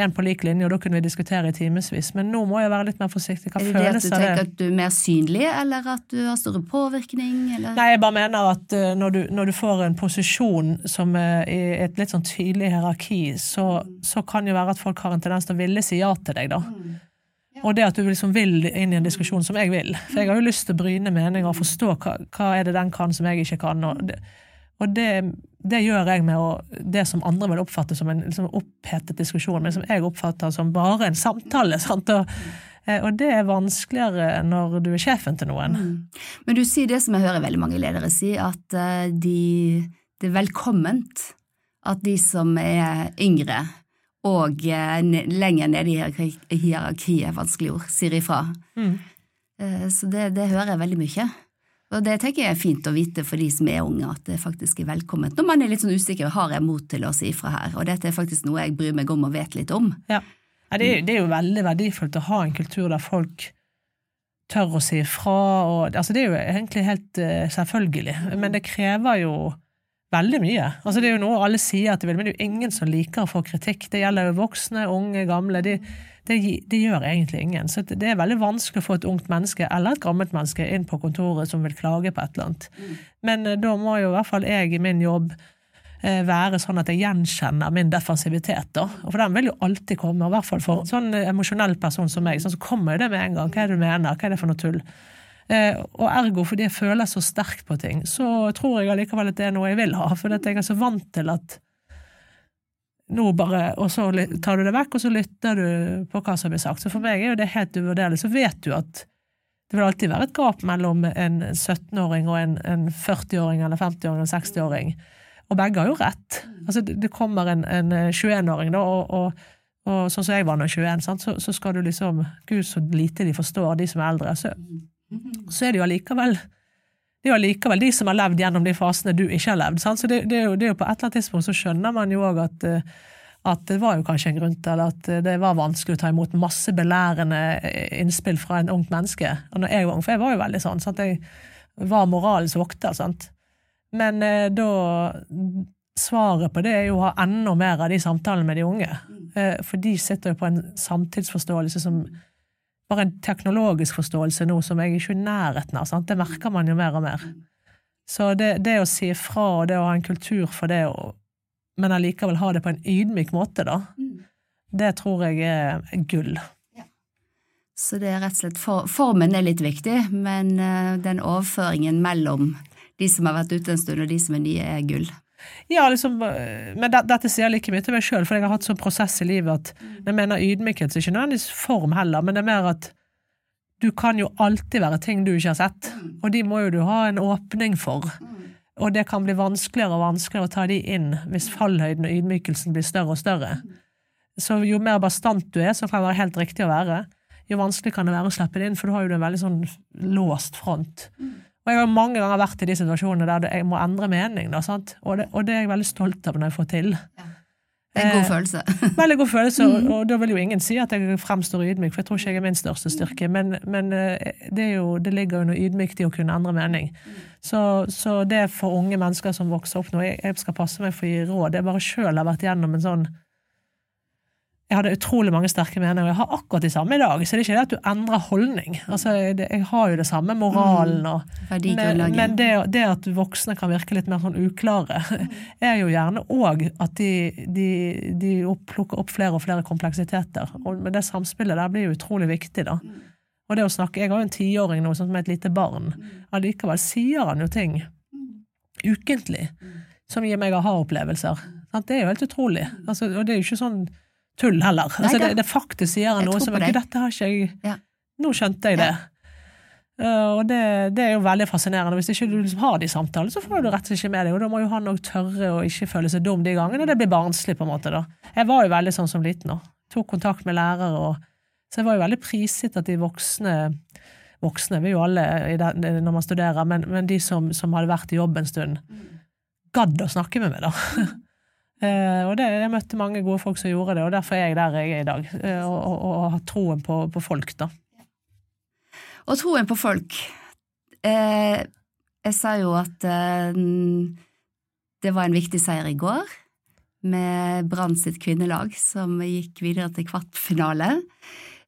en på lik linje, og da kunne vi diskutere i timevis. Men nå må jeg være litt mer forsiktig. Hva er det det at du tenker at du er mer synlig, eller at du har større påvirkning? Eller? Nei, jeg bare mener at uh, når, du, når, du, får en posisjon som er i et litt sånn tydelig hierarki, så, så kan jo være at folk har en tendens til å ville si ja til deg, da. Mm. Og det at du liksom vil inn i en diskusjon som jeg vil. For jeg har jo lyst til å bryne meninger og forstå hva, hva er det den kan som jeg ikke kan. Og det, og det, det gjør jeg med å, det som andre vil oppfatte som en liksom opphetet diskusjon, men som jeg oppfatter som bare en samtale. sant? Og, eh, og det er vanskeligere når du er sjefen til noen. Mm. Men du sier det som jeg hører veldig mange ledere si, at eh, de, det er velkomment at de som er yngre, og eh, lenger nede i hierarkiet, vanskelig ord, sier ifra. Mm. Eh, så det, det, hører jeg veldig mye. Og det tenker jeg er fint å vite for de som er unge, at det faktisk er velkomment. Når man er litt sånn usikker, har jeg mot til å si ifra her? Og dette er faktisk noe jeg bryr meg om og vet litt om. Ja, ja det, er, det, er, jo veldig verdifullt å ha en kultur der folk tør å si ifra. Og, altså det er jo egentlig helt uh, selvfølgelig, men det krever jo veldig mye. Altså Det er jo noe alle sier at de vil, men det er jo ingen som liker å få kritikk. Det gjelder jo voksne, unge, gamle. Det de, de gjør egentlig ingen. Så det er veldig vanskelig å få et ungt menneske eller et gammelt menneske inn på kontoret som vil klage på et eller annet. Men eh, da må jo i hvert fall jeg i min jobb eh, være sånn at jeg gjenkjenner min defensivitet. da. For den vil jo alltid komme, i hvert fall for en sånn emosjonell person som meg. Sånn, så kommer jo det med en gang. Hva er det du mener? Hva er det for noe tull? Eh, og ergo fordi jeg føler så sterkt på ting, så tror jeg allikevel at det er noe jeg vil ha. For jeg er så vant til at nå bare Og så tar du det vekk, og så lytter du på hva som blir sagt. Så for meg er jo det helt uvurderlig. Så vet du at det vil alltid være et gap mellom en 17-åring og en, en 40-åring eller 50-åring eller 60-åring. Og begge har jo rett. Altså, det kommer en, en 21-åring, da, og, og, og, sånn som jeg var da 21, så, så, skal du liksom Gud, så lite de forstår, de som er eldre. Så så er det jo allikevel det er jo allikevel de som har levd gjennom de fasene du ikke har levd. Sant? Så det, det, er jo, det, er jo, På et eller annet tidspunkt så skjønner man jo òg at, eh, at, det var jo kanskje en grunn til at eh, det var vanskelig å ta imot masse belærende eh, innspill fra en ungt menneske. Og når jeg var ung, For jeg var jo veldig sånn. Sant? Jeg var moralens vokter. Sant? Men eh, da Svaret på det er jo å ha enda mer av de samtalene med de unge. Eh, for de sitter jo på en samtidsforståelse som bare en teknologisk forståelse nå som jeg ikke er i nærheten av. Sant? Det merker man jo mer og mer. Så det, det å si ifra og det å ha en kultur for det, og, men allikevel ha det på en ydmyk måte, da, det tror jeg er gull. Så det er rett og slett for, Formen er litt viktig, men uh, den overføringen mellom de som har vært ute en stund, og de som er nye, er gull. Ja, liksom, men det, dette sier jeg like mye til meg sjøl, for jeg har hatt sånn prosess i livet at jeg mener ydmykhet er ikke nødvendigvis form heller, men det er mer at du kan jo alltid være ting du ikke har sett, og de må jo du ha en åpning for. Og det kan bli vanskeligere og vanskeligere å ta de inn hvis fallhøyden og ydmykelsen blir større og større. Så jo mer bastant du er, som kan være helt riktig å være, jo vanskelig kan det være å slippe det inn, for du har jo en veldig sånn låst front. Og jeg har mange ganger vært i de situasjonene der jeg må endre mening, da, sant? Og, det, og det er jeg veldig stolt av når jeg får til. Det er en god Eh, følelse. Veldig god følelse, og, og da vil jo ingen si at jeg fremstår ydmyk, for jeg tror ikke jeg er min største styrke, men, men eh, det, jo, det ligger jo noe ydmykt i å kunne endre mening. Så, så det for unge mennesker som vokser opp nå, jeg, jeg skal passe meg for å gi råd, jeg bare sjøl har vært gjennom en sånn jeg hadde utrolig mange sterke meninger, og jeg har akkurat de samme i dag. Så det er ikke det at du endrer holdning. Altså, det, jeg har jo det samme moralen og Men, men det, det at voksne kan virke litt mer sånn uklare, er jo gjerne òg at de, de, de plukker opp flere og flere kompleksiteter. Og men det samspillet der blir jo utrolig viktig, da. Og det å snakke Jeg har jo en tiåring nå som er et lite barn. Allikevel sier han jo ting ukentlig som gir meg aha-opplevelser. Det er jo helt utrolig. Altså, og det er jo ikke sånn tull heller. Altså, det, det faktisk sier han Jeg noe som deg. Dette har ikke jeg Ja. Nå skjønte jeg det. Uh, og det, det er jo veldig fascinerende. Hvis ikke du liksom har de samtalene, så får du rett og slett ikke med deg. Og da må jo han òg tørre å ikke føle seg dum de gangene. Det blir barnslig, på en måte. da. Jeg var jo veldig sånn som liten òg. Tok kontakt med lærere. og Så jeg var jo veldig prisgitt at de voksne Voksne vi er jo alle den, når man studerer, men, men de som, som hadde vært i jobb en stund, gadd å snakke med meg, da. Eh, og det, jeg møtte mange gode folk som gjorde det, og derfor er jeg der jeg er i dag. eh, og, og, og har troen på, på folk, da. Og troen på folk. Eh, jeg sa jo at eh, det var en viktig seier i går, med Brann sitt kvinnelag, som gikk videre til kvartfinale.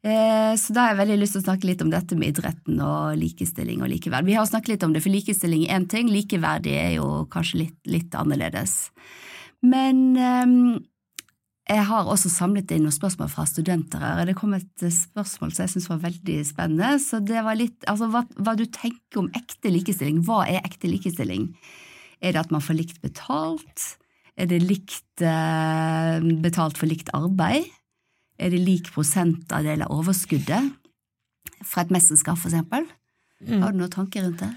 Eh, så da har jeg veldig lyst til å snakke litt om dette med idretten og likestilling og likeverd. Vi har snakket litt om det, for likestilling er én ting, likeverdig er jo kanskje litt, litt annerledes. Men eh, jeg har også samlet inn noen spørsmål fra studenter her. Det kom et eh, spørsmål som jeg syntes var veldig spennende. Så det var litt, altså hva, hva du tenker om ekte likestilling. Hva er ekte likestilling? Er det at man får likt betalt? Er det likt eh, betalt for likt arbeid? Er det lik prosentandel av overskuddet fra et mesterskap, for eksempel? Har du noen tanker rundt det?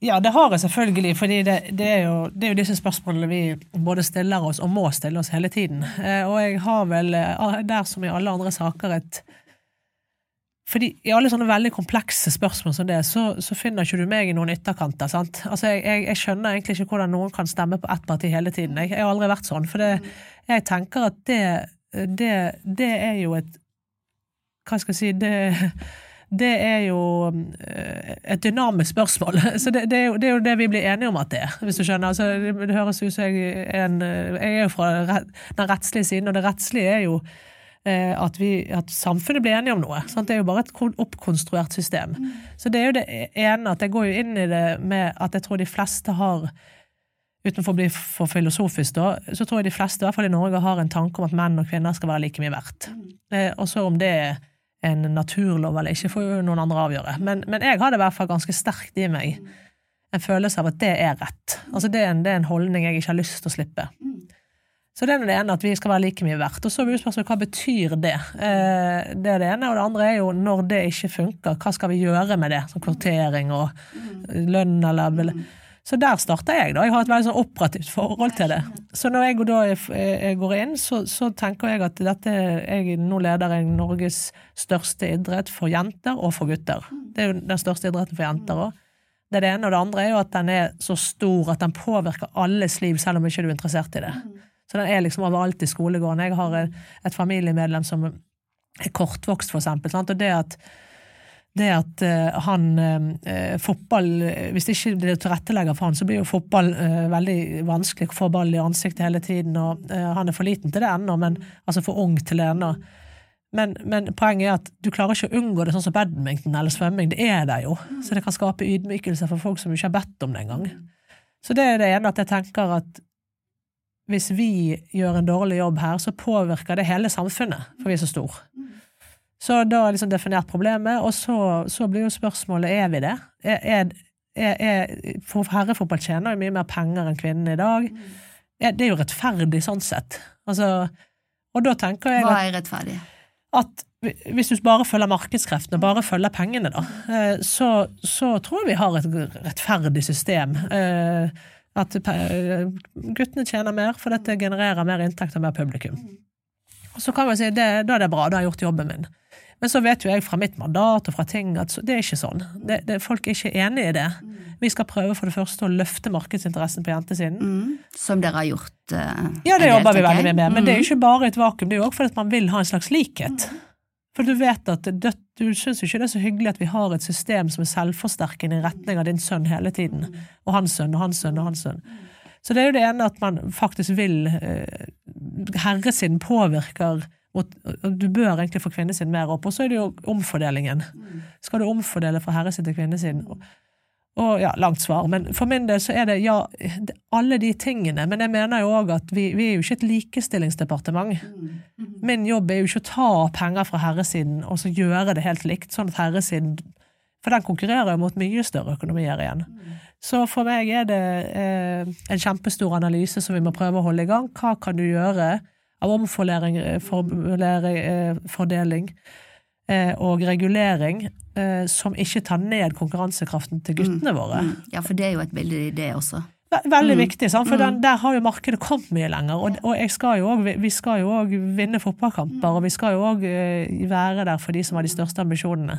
Ja, det har jeg selvfølgelig, fordi det, det, er jo, det er jo disse spørsmålene vi både stiller oss og må stille oss hele tiden. Eh, og jeg har vel, eh, der som i alle andre saker, et fordi I alle sånne veldig komplekse spørsmål som det, så, så finner ikke du meg i noen ytterkanter. sant? Altså, jeg, jeg, jeg skjønner egentlig ikke hvordan noen kan stemme på ett parti hele tiden. Jeg, jeg har aldri vært sånn. For det, jeg tenker at det, det, det er jo et Hva skal jeg si det, det er jo eh, et dynamisk spørsmål. Så det, det, er jo, det er jo det vi blir enige om at det er, hvis du skjønner. Altså, det, det høres ut som jeg er en Jeg er jo fra den rettslige siden, og det rettslige er jo eh, at, vi, at samfunnet blir enige om noe. Sant? Det er jo bare et oppkonstruert system. Så det er jo det ene at jeg går jo inn i det med at jeg tror de fleste har Utenfor å bli for filosofisk, da, så tror jeg de fleste, i hvert fall i Norge, har en tanke om at menn og kvinner skal være like mye verdt. Eh, og så om det er en naturlov eller ikke, får jo noen andre avgjøre. Men, men jeg har det i hvert fall ganske sterkt i meg en følelse av at det er rett. Altså det er en, det er en holdning jeg ikke har lyst til å slippe. Så det er det ene, at vi skal være like mye verdt. Og så er spørsmålet hva betyr det? Eh, det er det ene. Og det andre er jo når det ikke funker, hva skal vi gjøre med det? Som kvotering og lønn eller Så der starter jeg, da. Jeg har et veldig sånn operativt forhold til det. Så når jeg, da jeg går inn, så, så tenker jeg at dette jeg, Nå leder jeg Norges største idrett for jenter og for gutter. Det er jo den største idretten for jenter òg. Det er det ene. Og det andre er jo at den er så stor at den påvirker alles liv, selv om ikke du er interessert i det. Så den er liksom overalt i skolegården. Jeg har et, et familiemedlem som er kortvokst, for eksempel. Sant? Og det at, det at eh, han eh, fotball Hvis det ikke det tilrettelegger for han, så blir jo fotball eh, veldig vanskelig få ball i ansiktet hele tiden, og eh, han er for liten til det ennå, men altså for ung til det ennå. Men, men poenget er at du klarer ikke å unngå det sånn som badminton eller svømming. Det er der jo. Så det kan skape ydmykelse for folk som ikke har bedt om det engang. Så det er det ene at jeg tenker at hvis vi gjør en dårlig jobb her, så påvirker det hele samfunnet, for vi er så store. Så da har jeg liksom definert problemet, og så, så blir jo spørsmålet er vi det? Er, er, er, for herrefotball tjener jo mye mer penger enn kvinnene i dag. Er, det er jo rettferdig sånn sett. Altså, og da tenker jeg Hva er rettferdig? at hvis du bare følger markedskreftene bare følger pengene, da, eh, så, så tror jeg vi har et rettferdig system. Eh, At eh, guttene tjener mer, for dette genererer mer inntekt og mer publikum. Så kan man si det, da er det bra, da har jeg gjort jobben min. Men så vet jo jeg fra mitt mandat og fra ting at det er ikke sånn. Det, det, folk er ikke enig i det. Vi skal prøve for det første å løfte markedsinteressen på jentesiden. Mm. Som dere har gjort. Uh, Ja, det jobber vi veldig mye med, men det er Mm. jo ikke bare et vakuum, det er jo også fordi man vil ha en slags likhet. For du vet at dødt, du syns ikke det er så hyggelig at vi har et system som er selvforsterkende i retning av din sønn hele tiden, og hans sønn og hans sønn og hans sønn. Så det er jo det ene at man faktisk vil eh, Herresiden påvirker og Du bør egentlig få kvinnesiden mer opp. Og så er det jo omfordelingen. Skal du omfordele fra herresiden til kvinnesiden? Og, ja, langt svar. Men for min del så er det ja, alle de tingene. Men jeg mener jo òg at vi, vi er jo ikke et likestillingsdepartement. Min jobb er jo ikke å ta penger fra herresiden og så gjøre det helt likt, sånn at herresiden For den konkurrerer jo mot mye større økonomier igjen. Så for meg er det eh, en kjempestor analyse som vi må prøve å holde i gang. Hva kan du gjøre av omfordeling eh, eh, fordeling, eh, og regulering eh, som ikke tar ned konkurransekraften til guttene våre? Mm. Ja, for det er jo et bilde i det også. Veldig Veldig viktig, sant? for den, der har jo markedet kommet mye lenger. Og, og skal jo også, vi skal jo òg vinne fotballkamper, og vi skal jo òg være der for de som har de største ambisjonene.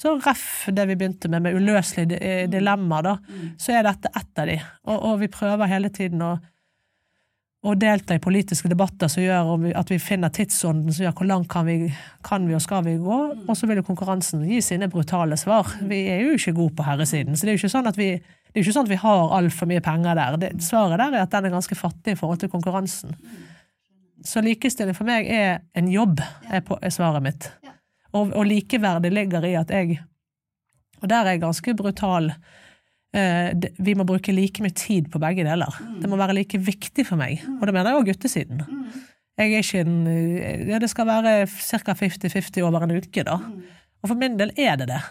Så ref det vi begynte med, med uløselige di- dilemmaer, da, så er dette ett av de. Og, og vi prøver hele tiden å å delta i politiske debatter som gjør at vi finner tidsånden som gjør hvor langt kan vi, kan vi og skal vi gå, og så vil jo konkurransen gi sine brutale svar. Vi er jo ikke gode på herresiden, så det er jo ikke sånn at vi, ikke sånn at vi har altfor mye penger der. Det, svaret der er at den er ganske fattig i forhold til konkurransen. Så likestilling for meg er en jobb, er, på, er svaret mitt. Og, og likeverdet ligger i at jeg Og der er jeg ganske brutal. Eh, vi må bruke like mye tid på begge deler. Det må være like viktig for meg. Og det mener jeg òg guttesiden. Jeg er ikke en, eh, ja, det skal være ca. 50-50 over en uke, da. Og for min del er det det.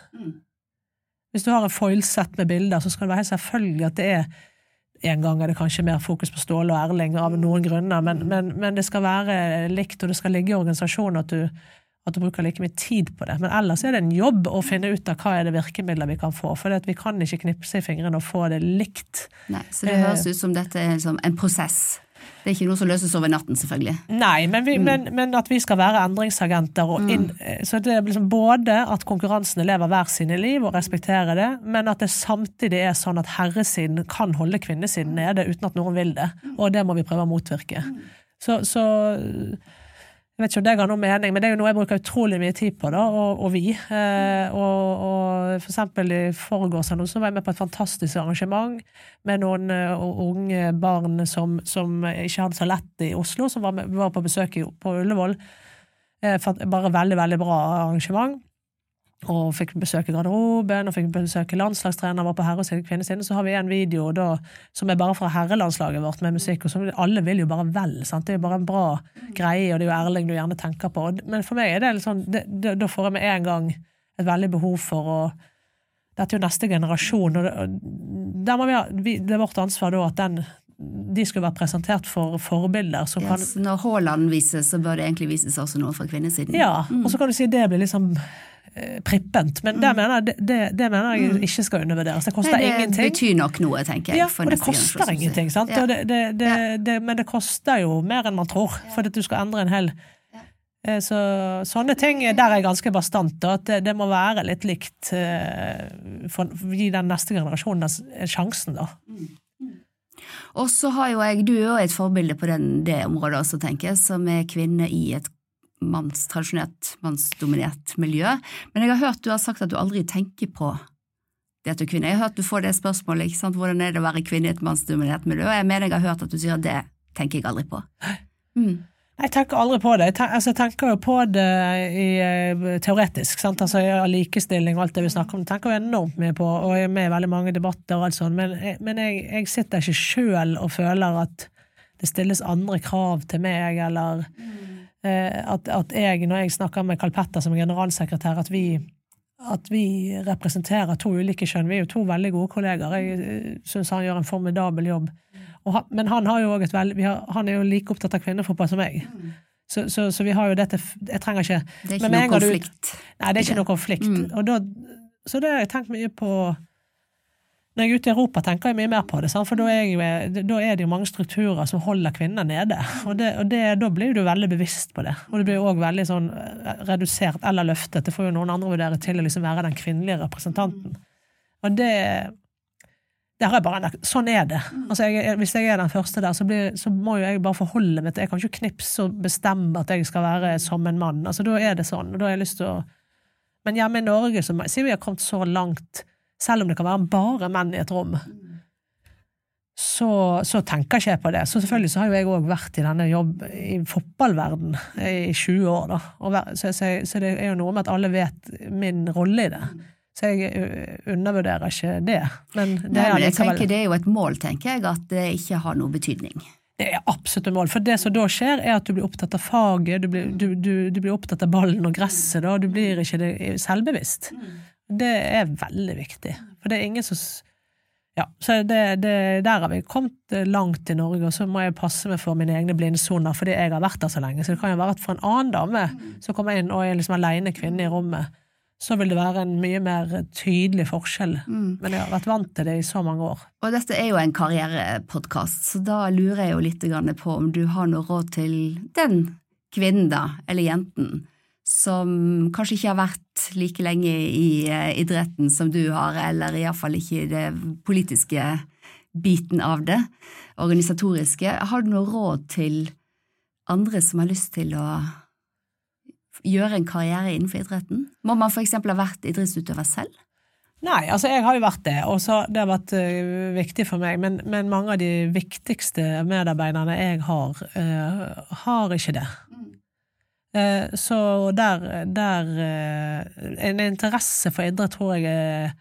Hvis du har en foilsett med bilder, så skal det være helt selvfølgelig at det er En gang er det kanskje mer fokus på Ståle og Erling av noen grunner, men, men, men det skal være likt, og det skal ligge i organisasjonen at du, at du bruker like mye tid på det. Men ellers er det en jobb å finne ut av hva er det virkemidler vi kan få. For vi kan ikke knipse i fingrene og få det likt. Nei, så det høres ut som dette er liksom en prosess. Det er ikke noe som løses over natten, selvfølgelig. Nei, men, vi, men, men at vi skal være endringsagenter. Og inn, Så det er liksom både at konkurransene lever hver sine liv og respekterer det, men at det samtidig er sånn at herresiden kan holde kvinnesiden nede uten at noen vil det. Og det må vi prøve å motvirke. Så, så jeg vet ikke om det ga noe mening, men det er jo noe jeg bruker utrolig mye tid på, da, og, og vi. Eh, og, og for eksempel i forgårs eller noe, så var jeg med på et fantastisk arrangement med noen uh, unge barn som, som ikke hadde så lett i Oslo, som var, med, var på besøk i, på Ullevål. Eh, bare veldig, veldig bra arrangement. Og fikk besøke garderoben, og fikk besøke landslagstrener, var på herre- og kvinnesiden. Så har vi en video da, som er bare fra herrelandslaget vårt med musikk, og som alle vil jo bare vel. Sant? Det er jo bare en bra greie, og det er jo Erling du gjerne tenker på. Men for meg er det litt sånn, det, det, da får jeg med en gang et veldig behov for å Dette er jo neste generasjon, og det, vi ha, vi, det er vårt ansvar da at den de skulle vært presentert for forbilder som kan når Haaland vises, så bør det egentlig vises også noe fra kvinnesiden. Ja, og så kan du si det blir liksom prippent, men det, mener det, det, det mener jeg ikke skal undervurderes. Det koster Nei, det ingenting. betyr nok noe, tenker jeg. Ja, og det koster gang, ingenting, sant? Ja. Og det, det, det, det, men det koster jo mer enn man tror, for at du skal endre en hel Eh, Så sånne ting, der er jeg ganske bastant, da, at det, det må være litt likt eh, for å gi den neste generasjonen sjansen, da. Og så har jo jeg, du er jo et forbilde på den, det området også, tenker jeg, som er kvinne i et manns, tradisjonelt mannsdominert miljø. Men jeg har hørt du har sagt at du aldri tenker på det at du er kvinne. Jeg har hørt du får det spørsmålet, ikke sant, hvordan er det å være kvinne i et mannsdominert miljø? Og jeg mener jeg har hørt at du sier at det tenker jeg aldri på. Mm. Jeg tenker aldri på det. Jeg tenker, altså, jeg tenker jo på det i, eh, teoretisk. Sant? Altså, likestilling og alt det vi snakker om, tenker jeg enormt mye på, og jeg er med i veldig mange debatter og alt sånt, men, men jeg, jeg sitter ikke sjøl og føler at det stilles andre krav til meg, eller eh, at, at jeg, når jeg snakker med Carl Petter som generalsekretær, at vi at vi representerer to ulike kjønn. Vi er jo to veldig gode kollegaer. Jeg syns han gjør en formidabel jobb. Og han, men han, har jo også et veldig, vi har, han er jo like opptatt av kvinnefotball som meg. Så, så, så vi har jo dette Jeg trenger ikke Det er ikke noe konflikt? du-. Nei, det er ikke noe konflikt. Mm. Og da, så det har jeg tenkt mye på Når jeg er ute i Europa, tenker jeg mye mer på det, sant? for da er, jo- da er det jo mange strukturer som holder kvinner nede. Og, det, og det, da blir du veldig bevisst på det. Og du blir jo òg veldig sånn eh, redusert eller løftet. Det får jo noen andre vurdere til å liksom være den kvinnelige representanten. Og det det har jeg bare, Sånn er det. Altså jeg, hvis jeg er den første der, så, blir, så må jo jeg bare forholde meg til Jeg kan ikke knipse og bestemme at jeg skal være som en mann. Altså Da er det sånn. og da har jeg lyst til å Men hjemme i Norge så må vi har kommet så langt, selv om det kan være bare menn i et rom, så, så tenker ikke jeg på det. Så selvfølgelig så har jo jeg òg vært i denne jobb i fotballverden i 20 år, da. Så, så, så det er jo noe med at alle vet min rolle i det. Så jeg undervurderer ikke det. Men det Nei, men jeg tenker det er jo et mål, tenker jeg, at det ikke har noe betydning. Det er absolutt et mål. For det som da skjer, er at du blir opptatt av faget, du blir, du, du, du blir opptatt av ballen og gresset, da. Du blir ikke selvbevisst. Det er veldig viktig. For det er ingen som Ja, så det, det, der har vi kommet eh, langt i Norge, og så må jeg passe meg for mine egne blindsoner, fordi jeg har vært der så lenge. Så det kan jo være at for en annen dame som kommer inn og er liksom alene kvinne i rommet, så vil det være en mye mer tydelig forskjell. Men jeg har vært vant til det i så mange år. Og dette er jo en karrierepodkast, så da lurer jeg jo litt på om du har noe råd til den kvinnen, da, eller jenten, som kanskje ikke har vært like lenge i eh, idretten som du har, eller iallfall ikke i det politiske biten av det, organisatoriske. Har du noe råd til andre som har lyst til å gjøre en karriere innenfor idretten? Må man eksempel ha vært idrettsutøver selv? Nei, altså jeg har jo vært det, og det har vært uh, viktig for meg. Men, men mange av de viktigste medarbeiderne jeg har, uh, har ikke det. Eh, så der, der eh, En interesse for idrett tror jeg er,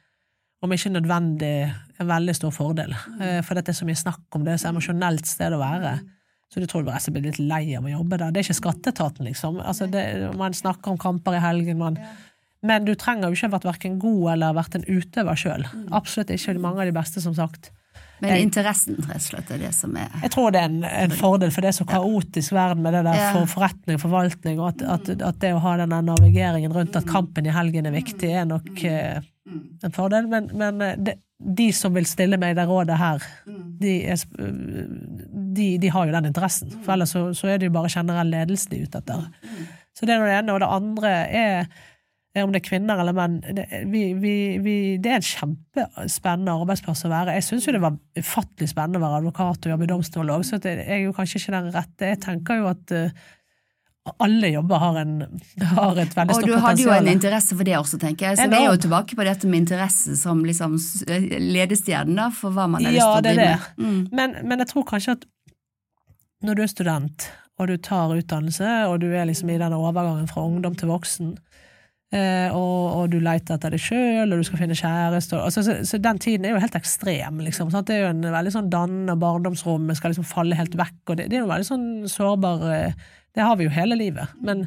om ikke nødvendig, en veldig stor fordel. Eh, for dette er så mye snakk om det, så emosjonelt sted å være. Så du tror du bare blir litt lei av å jobbe der. Det er ikke skatteetaten, liksom. Altså det, man snakker om kamper i helgen, man men du trenger jo ikke ha vært hverken god eller vært en utøver sjøl. Absolutt ikke. Mange av de beste, som sagt. Men interessen, rett og slett, er det som er Jeg tror det er en, en fordel, for det er så kaotisk verden med det der for forretning forvaltning, og at, at, at det å ha denne navigeringen rundt at kampen i helgen er viktig, er nok eh, en fordel. Men, men eh, det, de som vil stille meg det rådet her, de, er, de, de har jo den interessen. For ellers så, så er det jo bare generell ledelse de er ute etter. Så det er det ene. Og det andre er om det er kvinner eller menn, det, vi, vi, vi, det er en kjempespennende arbeidsplass å være. Jeg syns jo det var ufattelig spennende å være advokat og jobbe i domstol òg, så det jeg er jo kanskje ikke den rette. Jeg tenker jo at eh, alle jobber har, en, har et veldig Og du hadde jo en interesse for det også, tenker jeg. Så det er jo tilbake på dette med interesse som liksom ledestjernen da, for hva man har lyst Ja, til å det er det. Mm. Men, men jeg tror kanskje at når du er student, og du tar utdannelse, og du er liksom i den overgangen fra ungdom til voksen, eh, og, og du leter etter deg sjøl, og du skal finne kjæreste og- altså, så, så den tiden er jo helt ekstrem, liksom. Sant? Det er jo en veldig sånn dannende barndomsrom, vi skal liksom falle helt vekk, og det, det er jo veldig sånn sårbar eh, Det har vi jo hele livet. Men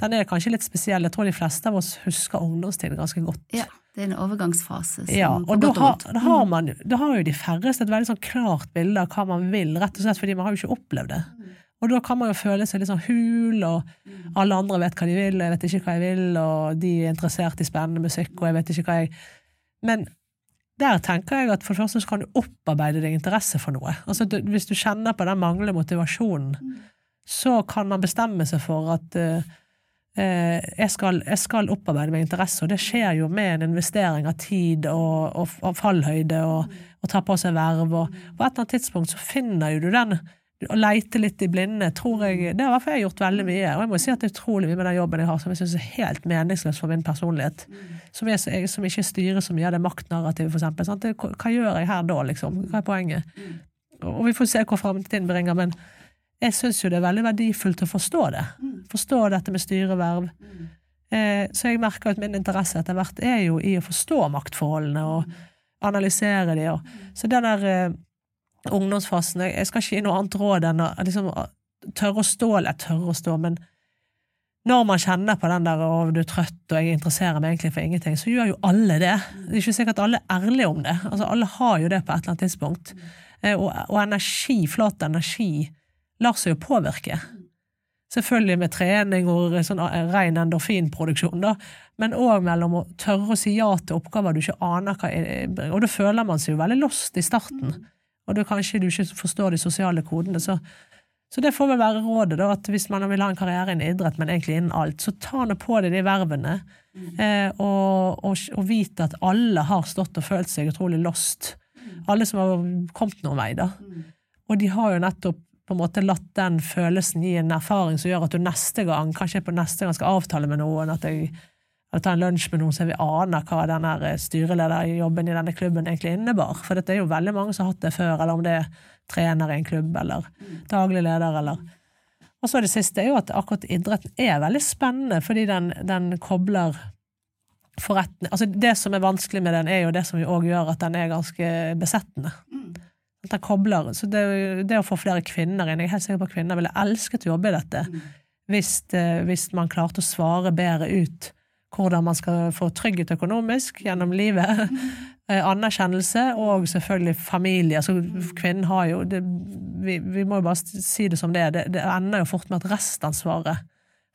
den er kanskje litt spesiell. Jeg tror de fleste av oss husker ungdomstiden ganske godt. Ja, det er en overgangsfase. Ja, og da har, da, har man, jo- da har jo de færreste et veldig sånn klart bilde av hva man vil, rett og slett fordi man har jo ikke opplevd det. Og da kan man jo føle seg litt sånn hul, og alle andre vet hva de vil, og jeg vet ikke hva jeg vil, og de er interessert i spennende musikk, og jeg vet ikke hva jeg Men der tenker jeg at for det første så kan du opparbeide deg interesse for noe. Altså du, Hvis du kjenner på den manglende motivasjonen, så kan man bestemme seg for at uh, uh, jeg, skal, jeg skal opparbeide meg interesse, og det skjer jo med en investering av tid og, og, og fallhøyde og, og ta på seg verv, og på et eller annet tidspunkt så finner jo du den å leite litt i blinde, tror jeg Det har i hvert fall jeg gjort veldig mye, og jeg må si at det er utrolig mye med den jobben jeg har som jeg syns er helt meningsløs for min personlighet. Som, er, jeg, som ikke styrer så mye av det maktnarrativet, for eksempel. Hva gjør jeg her da, liksom? Hva er poenget? Og vi får se hva framtiden bringer, men jeg syns jo det er veldig verdifullt å forstå det. Forstå dette med styreverv. Eh, så jeg merker at min interesse etter hvert er jo i å forstå maktforholdene og analysere de. Så den der eh, ungdomsfasen jeg, skal ikke gi noe annet råd enn å liksom, tørre å stå, eller tørre å stå, men når man kjenner på den der og du er trøtt og jeg interesserer meg egentlig for ingenting, så gjør jo alle det. Det er ikke sikkert alle er ærlige om det. Altså, alle har jo det på et eller annet tidspunkt. Eh, og, og energi, flat energi, lar seg jo påvirke. Selvfølgelig med trening og sånn ren endorfinproduksjon, da, men òg mellom å tørre å si ja til oppgaver du ikke aner hva er, og da føler man seg jo veldig lost i starten, og da kanskje du ikke forstår de sosiale kodene, så, så det får vel være rådet, da, at hvis man vil ha en karriere innen idrett, men egentlig innen alt, så ta nå på deg de vervene, eh, og, og, og vite at alle har stått og følt seg utrolig lost. Alle som har kommet noen vei, da. Og de har jo nettopp på en måte latt den følelsen gi en erfaring som gjør at du neste gang, kanskje på neste gang skal avtale med noen, at jeg eller ta en lunsj med noen så vi aner hva denne styrelederjobben i denne klubben egentlig innebar. For dette er jo veldig mange som har hatt det før, eller om det er trener i en klubb, eller daglig leder, eller Og så det siste er jo at akkurat idretten er veldig spennende, fordi den, den kobler forretning Altså det som er vanskelig med den, er jo det som òg gjør at den er ganske besettende. At den kobler. Så det, det, å få flere kvinner inn Jeg er helt sikker på at kvinner ville elsket å jobbe i dette hvis, eh, hvis man klarte å svare bedre ut hvordan man skal få trygghet økonomisk gjennom livet, eh, anerkjennelse og selvfølgelig familie. Altså, kvinnen har jo det, vi, vi, må jo bare si det som det er. Det, det ender jo fort med at restansvaret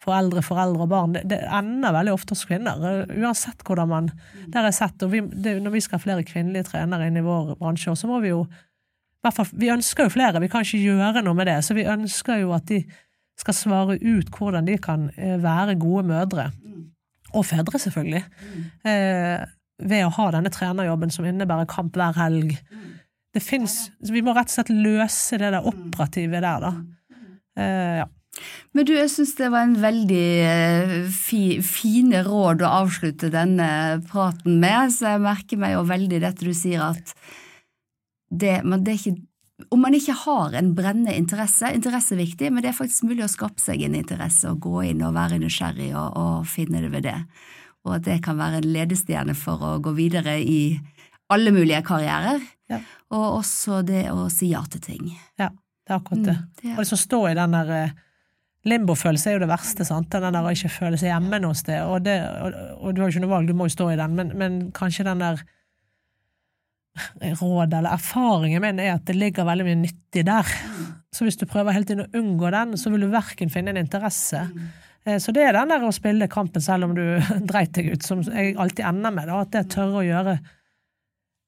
for eldre, foreldre og barn, det, det, ender veldig ofte hos kvinner. Eh, uansett hvordan man Det har jeg sett. Og vi, det, når vi skal ha flere kvinnelige trenere inn i vår bransje, så må vi jo Vi ønsker jo flere, vi kan ikke gjøre noe med det. Så vi ønsker jo at de skal svare ut hvordan de kan eh, være gode mødre og fedre, selvfølgelig, eh, ved å ha denne trenerjobben som innebærer kamp hver helg. Det fins Vi må rett og slett løse det der operative der, da. Eh, ja. Men du, jeg syns det var en veldig eh, fi, fine råd å avslutte denne praten med, så jeg merker meg jo veldig dette du sier at det, men det er ikke om man ikke har en brennende interesse, interesse er viktig, men det er faktisk mulig å skape seg en interesse og gå inn og være nysgjerrig og, og finne det ved det. Og at det kan være en ledestjerne for å gå videre i alle mulige karrierer. Ja. Og også det å si ja til ting. Ja, det er akkurat det. Mm, det er... Og det som står i den der eh, Limbofølelse er jo det verste, sant? den der å ikke føle seg hjemme noe sted. Og, det, og, og, du har jo ikke noe valg, du må jo stå i den, men, men kanskje den der råd eller erfaringen min er at det ligger veldig mye nyttig der. Så hvis du prøver hele tiden å unngå den, så vil du verken finne en interesse. Eh, så det er den der å spille kampen selv om du dreit deg ut, som jeg alltid ender med. Da, at det tørre å gjøre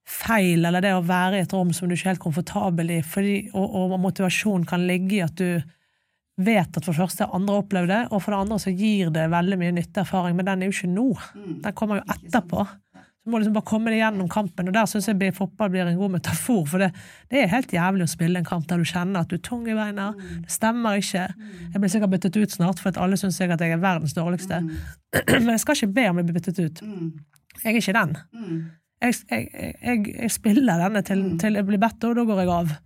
feil, eller det å være i et rom som du ikke er helt komfortabel i, fordi, og, og motivasjon kan ligge i at du vet at for det første andre opplevd det, og for det andre så gir det veldig mye nytteerfaring, men den er jo ikke nå. Den kommer jo etterpå. Du må liksom bare komme deg gjennom kampen, og der syns jeg fotball blir en god metafor. For det, det, er helt jævlig å spille en kamp der du kjenner at du er tung i beina, det stemmer ikke. Jeg blir sikkert byttet ut snart, for at alle syns jeg at jeg er verdens dårligste. Men jeg skal ikke be om å bli byttet ut. Jeg er ikke den. Jeg, jeg, jeg, jeg spiller denne til, til, jeg blir bedt, og da går jeg av.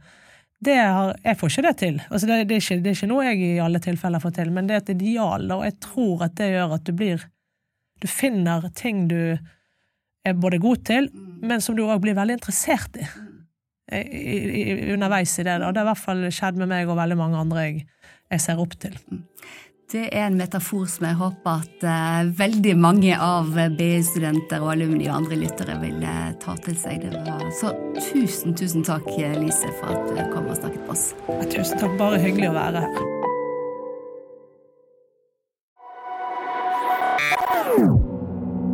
Har, jeg får ikke det til. Altså det, det, er ikke, det, er ikke, noe jeg i alle tilfeller får til, men det er et ideal, og jeg tror at det gjør at du blir Du finner ting du er både god til, men som du òg blir veldig interessert i. I, i, underveis i det. Og det har i hvert fall skjedd med meg og veldig mange andre jeg, jeg ser opp til. Det er en metafor som jeg håper at uh, veldig mange av BI-studenter og alumni og andre lyttere vil uh, ta til seg. Det var Så tusen, tusen takk, Lise, for at du kom og snakket med oss. Ja, tusen takk. Bare hyggelig å være her.